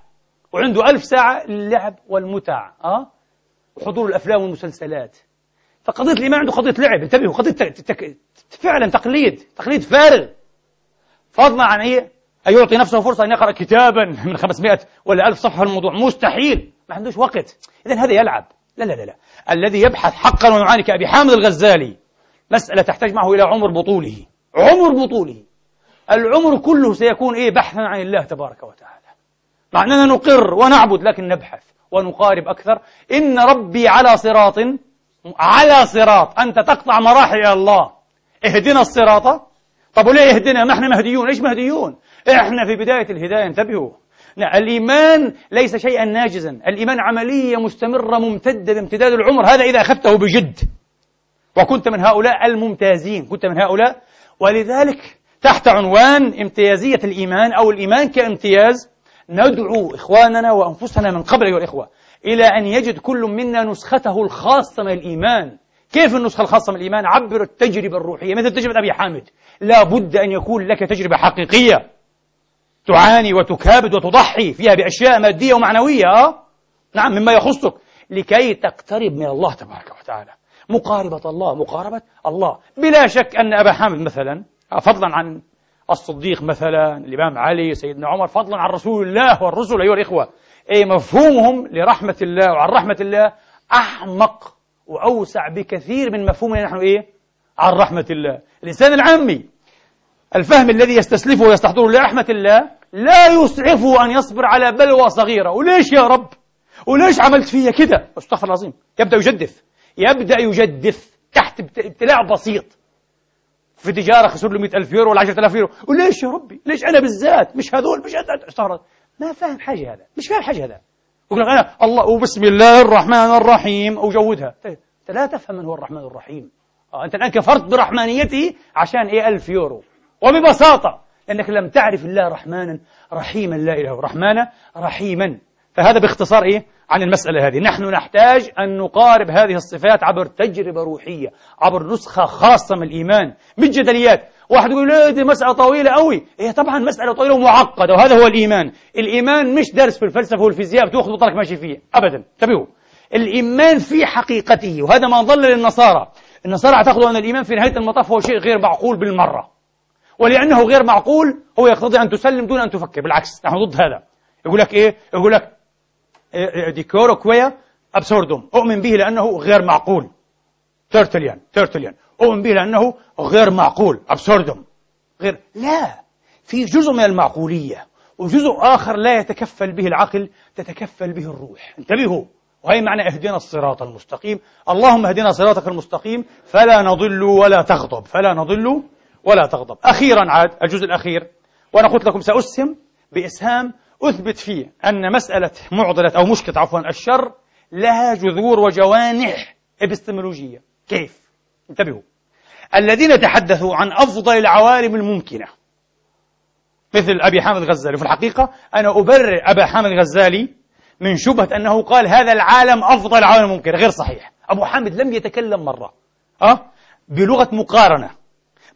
وعنده ألف ساعة للعب والمتع أه؟ وحضور الأفلام والمسلسلات. فقضية الإيمان عنده قضية لعب. انتبهوا قضية. فعلا تقليد تقليد فارغ. فضلا عن إيه؟ أن يعطي نفسه فرصة أن يقرأ كتابا من 500 ولا 1000 صفحة الموضوع. مستحيل. ما عندوش وقت. إذا هذا يلعب. لا لا لا لا. الذي يبحث حقا ويعاني كأبي حامد الغزالي مسألة تحتاج معه إلى عمر بطوله. عمر بطوله. العمر كله سيكون إيه؟ بحثا عن الله تبارك وتعالى. مع أننا نقر ونعبد لكن نبحث. ونقارب أكثر. إن ربي على صراط على صراط. أنت تقطع مراحل إلى الله. اهدنا الصراط. طب وليه اهدنا ما إحنا مهديون. ليش مهديون؟ إحنا في بداية الهداية انتبهوا. الإيمان ليس شيئا ناجزا. الإيمان عملية مستمرة ممتدة بامتداد العمر. هذا إذا أخذته بجد. وكنت من هؤلاء الممتازين. كنت من هؤلاء. ولذلك تحت عنوان امتيازية الإيمان أو الإيمان كامتياز ندعو إخواننا وأنفسنا من قبل أيها الإخوة إلى أن يجد كل منا نسخته الخاصة من الإيمان. كيف النسخة الخاصة من الإيمان؟ عبر التجربة الروحية. مثل تجربة أبي حامد. لا بد أن يكون لك تجربة حقيقية. تعاني وتكابد وتضحي فيها بأشياء مادية ومعنوية. آه؟ نعم مما يخصك. لكي تقترب من الله تبارك وتعالى. مقاربة الله مقاربة الله. بلا شك أن أبا حامد مثلا فضلا عن الصديق مثلا الإمام علي سيدنا عمر فضلا عن رسول الله والرسل أيها الإخوة. أي مفهومهم لرحمة الله وعن رحمة الله أحمق وأوسع بكثير من مفهومنا نحن إيه؟ عن رحمة الله. الإنسان العامي الفهم الذي يستسلفه ويستحضره لرحمة الله لا يسعفه أن يصبر على بلوى صغيرة. وليش يا رب؟ وليش عملت فيا كده؟ أستغفر العظيم. يبدأ يجدف. يبدأ يجدف تحت ابتلاع بسيط. في تجارة خسر له 100000 يورو ولا 10000 يورو. وليش يا ربي؟ ليش أنا بالذات؟ مش هذول مش استغفر ما فاهم حاجة هذا مش فاهم حاجة هذا. يقول لك أنا الله وبسم الله الرحمن الرحيم. وجودها طيب أنت لا تفهم من هو الرحمن الرحيم. آه أنت الآن كفرت برحمانيته عشان إيه؟ ألف يورو. وببساطة لأنك لم تعرف الله رحمانا رحيما لا إله رحمانا رحيما. فهذا باختصار إيه؟ عن المسألة هذه. نحن نحتاج أن نقارب هذه الصفات عبر تجربة روحية عبر نسخة خاصة من الإيمان مش جدليات واحد يقول لا دي مسألة طويلة قوي هي طبعا مسألة طويلة ومعقدة وهذا هو الإيمان. الإيمان مش درس في الفلسفة والفيزياء بتأخذ بطلك ماشي فيه. أبدا. انتبهوا. الإيمان في حقيقته وهذا ما ضل للنصارى. النصارى اعتقدوا أن الإيمان في نهاية المطاف هو شيء غير معقول بالمرة. ولأنه غير معقول هو يقتضي أن تسلم دون أن تفكر. بالعكس نحن ضد هذا. يقول لك إيه؟ يقول لك credo quia absurdum. أؤمن به لأنه غير معقول. ترتليان ترتليان. أؤمن به لأنه غير معقول. absurdum. غير لا. في جزء من المعقولية وجزء آخر لا يتكفل به العقل تتكفل به الروح. انتبهوا. وهي معنى اهدنا الصراط المستقيم. اللهم اهدنا صراطك المستقيم. فلا نضل ولا تغضب. فلا نضل ولا تغضب. أخيرا عاد الجزء الأخير. وأنا قلت لكم سأسهم بإسهام أثبت فيه أن مسألة معضلة أو مشكلة عفوا الشر لها جذور وجوانح إبستمولوجية. كيف؟ انتبهوا. الذين تحدثوا عن أفضل العوالم الممكنة مثل أبي حامد الغزالي. في الحقيقة أنا أبرر أبا حامد الغزالي من شبهة أنه قال هذا العالم أفضل العوالم الممكنة غير صحيح. أبو حامد لم يتكلم مرة أه؟ بلغة مقارنة.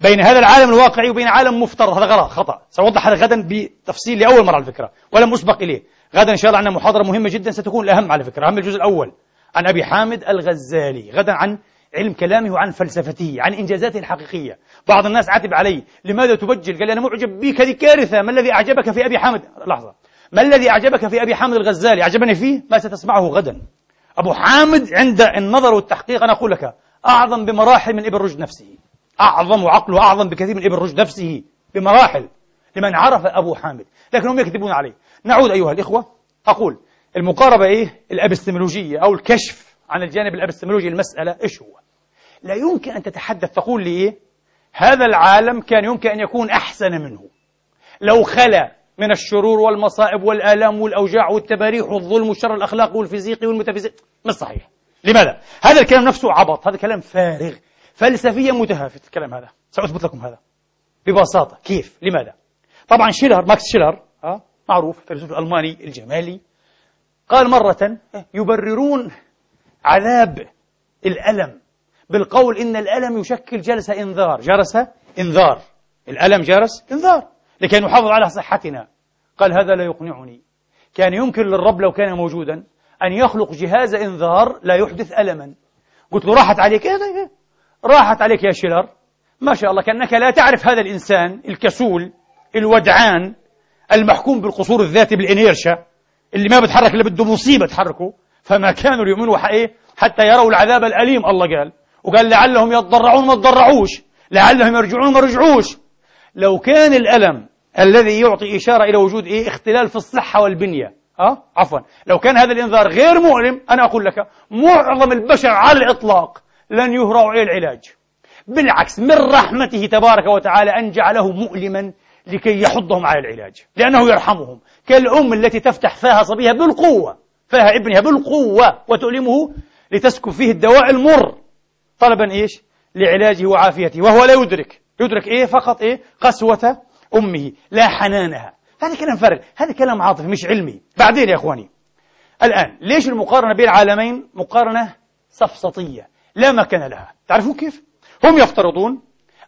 بين هذا العالم الواقعي وبين عالم مفترض. هذا غلط خطأ. سأوضح هذا غدا بتفصيل لأول مرة على فكرة ولم أسبق إليه. غدا إن شاء الله عندنا محاضرة مهمة جدا ستكون الأهم على فكرة. أهم الجزء الأول عن أبي حامد الغزالي غدا عن علم كلامه وعن فلسفته عن إنجازاته الحقيقية. بعض الناس عاتب علي لماذا تبجل؟ قال لي أنا معجب بك هذه كارثة. ما الذي أعجبك في أبي حامد لحظة. ما الذي أعجبك في أبي حامد الغزالي؟ أعجبني فيه ما ستسمعه غدا. أبو حامد عند النظر والتحقيق أنا أقول لك أعظم بمراحل من إبن رشد نفسه. أعظم وعقله أعظم بكثير من ابن رشد نفسه بمراحل لمن عرف أبو حامد. لكنهم يكذبون عليه. نعود أيها الإخوة أقول المقاربة إيه؟ الأبستمولوجية أو الكشف عن الجانب الأبستمولوجي المسألة إيش هو؟ لا يمكن أن تتحدث تقول لي إيه؟ هذا العالم كان يمكن أن يكون أحسن منه. لو خلا من الشرور والمصائب والآلام والأوجاع والتباريح والظلم والشر الأخلاقي والفيزيقي والميتافيزيقي مش صحيح. لماذا؟ هذا الكلام نفسه عبط هذا كلام فارغ. فلسفيا متهافت الكلام هذا. سأثبت لكم هذا. ببساطة. كيف؟ لماذا؟ طبعا شيلر ماكس شيلر أه؟ معروف الفيلسوف الألماني الجمالي قال مرة يبررون عذاب الألم بالقول إن الألم يشكل جلسة إنذار. جرس إنذار. الألم جرس إنذار. لكي نحافظ على صحتنا. قال هذا لا يقنعني. كان يمكن للرب لو كان موجودا أن يخلق جهاز إنذار لا يحدث ألما. قلت له راحت عليك. إيه. راحت عليك يا شيلر. ما شاء الله كأنك لا تعرف هذا الإنسان الكسول الودعان المحكوم بالقصور الذاتي بالإنيرشا اللي ما بتحرك إلا بده مصيبة تحركه. فما كانوا ليؤمنوا حتى يروا العذاب الأليم الله قال. وقال لعلهم يتضرعون ما تضرعوش لعلهم يرجعون ما رجعوش. لو كان الألم الذي يعطي إشارة إلى وجود إيه اختلال في الصحة والبنية. أه؟ عفوا. لو كان هذا الإنذار غير مؤلم أنا أقول لك معظم البشر على الإطلاق لن يهرعوا إلى العلاج. بالعكس من رحمته تبارك وتعالى أن جعله مؤلما لكي يحضهم على العلاج لأنه يرحمهم. كالأم التي تفتح فاها صبيها بالقوة فاها ابنها بالقوة وتؤلمه لتسكب فيه الدواء المر. طلبا إيش؟ لعلاجه وعافيته وهو لا يدرك. يدرك إيه؟ فقط إيه؟ قسوة أمه لا حنانها. هذا كلام فارغ هذا كلام عاطفي مش علمي. بعدين يا إخواني الآن ليش المقارنة بين العالمين مقارنة سفسطية؟ لا مكان لها. تعرفون كيف؟ هم يفترضون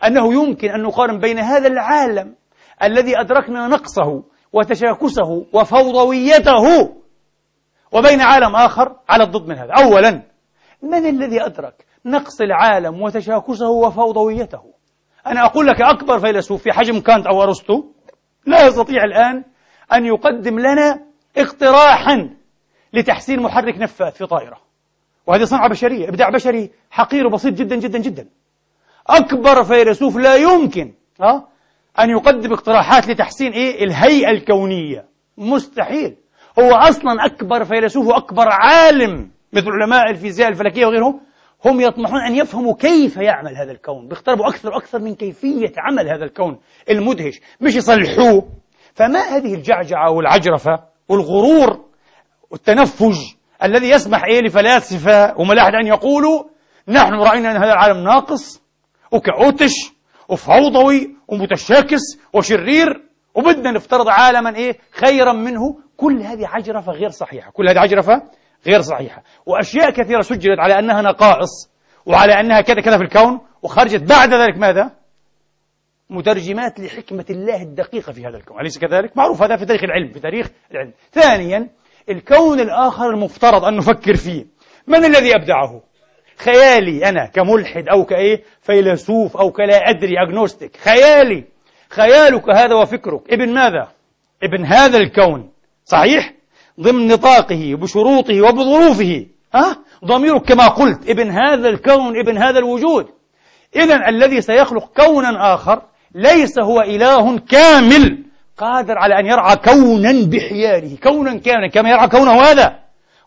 أنه يمكن أن نقارن بين هذا العالم الذي أدركنا نقصه وتشاكسه وفوضويته وبين عالم آخر على الضد من هذا. أولا من الذي أدرك نقص العالم وتشاكسه وفوضويته؟ أنا أقول لك أكبر فيلسوف في حجم كانت أو أرسطو لا يستطيع الآن أن يقدم لنا اقتراحا لتحسين محرك نفاث في طائرة. وهذه صنعة بشرية إبداع بشري حقير وبسيط جدا جدا جدا أكبر فيلسوف لا يمكن أه؟ أن يقدم اقتراحات لتحسين إيه؟ الهيئة الكونية مستحيل هو أصلا أكبر فيلسوف وأكبر عالم مثل علماء الفيزياء الفلكية وغيرهم هم يطمحون أن يفهموا كيف يعمل هذا الكون بيقتربوا أكثر وأكثر من كيفية عمل هذا الكون المدهش مش يصلحوه فما هذه الجعجعة والعجرفة والغرور والتنفج الذي يسمح إيه لفلاسفة وملاحدة أن يقولوا نحن رأينا أن هذا العالم ناقص وكأوتش وفوضوي ومتشاكس وشرير وبدنا نفترض عالما إيه خيرا منه كل هذه عجرفة غير صحيحة كل هذه عجرفة غير صحيحة وأشياء كثيرة سجلت على أنها نقائص وعلى أنها كذا كذا في الكون وخرجت بعد ذلك ماذا؟ مترجمات لحكمة الله الدقيقة في هذا الكون أليس كذلك؟ معروف هذا في تاريخ العلم في تاريخ العلم ثانيا الكون الآخر المفترض أن نفكر فيه. من الذي أبدعه؟ خيالي أنا كملحد أو كإيه؟ فيلسوف أو كلا أدري أجنوستيك خيالي. خيالك هذا وفكرك. ابن ماذا؟ ابن هذا الكون. صحيح؟ ضمن نطاقه بشروطه وبظروفه. ها؟ ضميرك كما قلت ابن هذا الكون ابن هذا الوجود. إذا الذي سيخلق كونا آخر ليس هو إله كامل. قادر على أن يرعى كونا بحياله. كونا كاملا كما يرعى كونه هذا.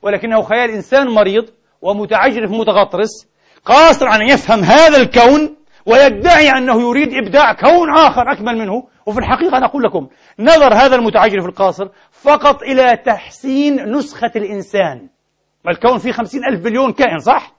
ولكنه خيال إنسان مريض ومتعجرف متغطرس قاصر على أن يفهم هذا الكون ويدعي أنه يريد إبداع كون آخر أكمل منه. وفي الحقيقة أنا أقول لكم نظر هذا المتعجرف القاصر فقط إلى تحسين نسخة الإنسان. الكون فيه خمسين ألف بليون كائن صح؟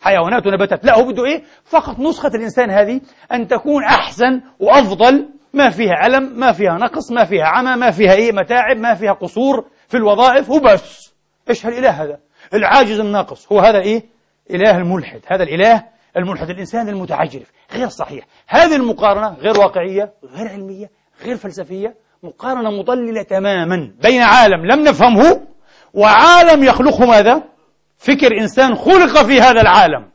حيوانات ونباتات لا هو بده إيه؟ فقط نسخة الإنسان هذه أن تكون أحسن وأفضل ما فيها علم ما فيها نقص ما فيها عمى ما فيها إيه متاعب ما فيها قصور في الوظائف وبس. إيش هالإله هذا؟ العاجز الناقص. هو هذا إيه إله الملحد. هذا الإله الملحد الإنسان المتعجرف. غير صحيح. هذه المقارنة غير واقعية غير علمية غير فلسفية. مقارنة مضللة تماما بين عالم لم نفهمه وعالم يخلقه ماذا؟ فكر إنسان خلق في هذا العالم.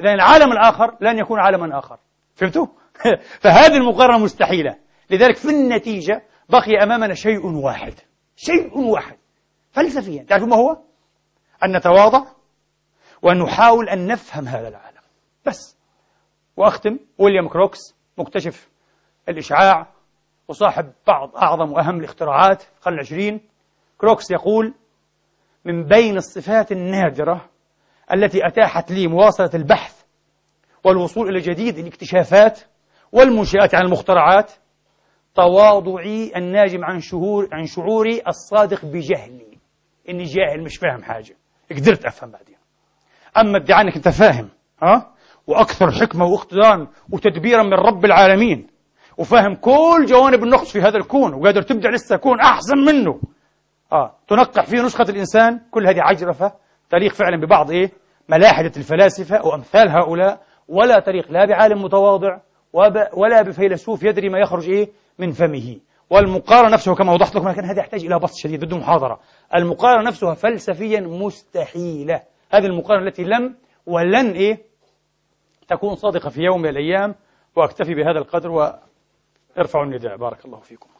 إذا العالم الآخر لن يكون عالما آخر. فهمتوا؟ فهذه المقارنة مستحيلة. لذلك في النتيجة بقي أمامنا شيء واحد. شيء واحد. فلسفيا. تعرفون ما هو؟ أن نتواضع وأن نحاول أن نفهم هذا العالم. بس. وأختم. ويليام كروكس مكتشف الإشعاع وصاحب بعض أعظم وأهم الاختراعات في القرن العشرين. كروكس يقول من بين الصفات النادرة التي أتاحت لي مواصلة البحث والوصول إلى جديد الاكتشافات والمنشآت عن المخترعات تواضعي الناجم عن شهور عن شعوري الصادق بجهلي. إني جاهل مش فاهم حاجة. قدرت أفهم بعدين. أما ادعاء أنك أنت فاهم ها؟ وأكثر حكمة واقتدارا وتدبيرا من رب العالمين. وفاهم كل جوانب النقص في هذا الكون وقادر تبدع لسه كون أحسن منه. آه تنقح فيه نسخة الإنسان. كل هذه عجرفة. تاريخ فعلا ببعض إيه؟ ملاحدة الفلاسفة وأمثال هؤلاء. ولا طريق لا بعالم متواضع. ولا بفيلسوف يدري ما يخرج إيه من فمه. والمقارنة نفسه كما وضحت لكم لكن هذا يحتاج إلى بسط شديد بده محاضرة. المقارنة نفسها فلسفيا مستحيلة. هذه المقارنة التي لم ولن إيه؟ تكون صادقة في يوم من الأيام. وأكتفي بهذا القدر وارفعوا النداء. بارك الله فيكم.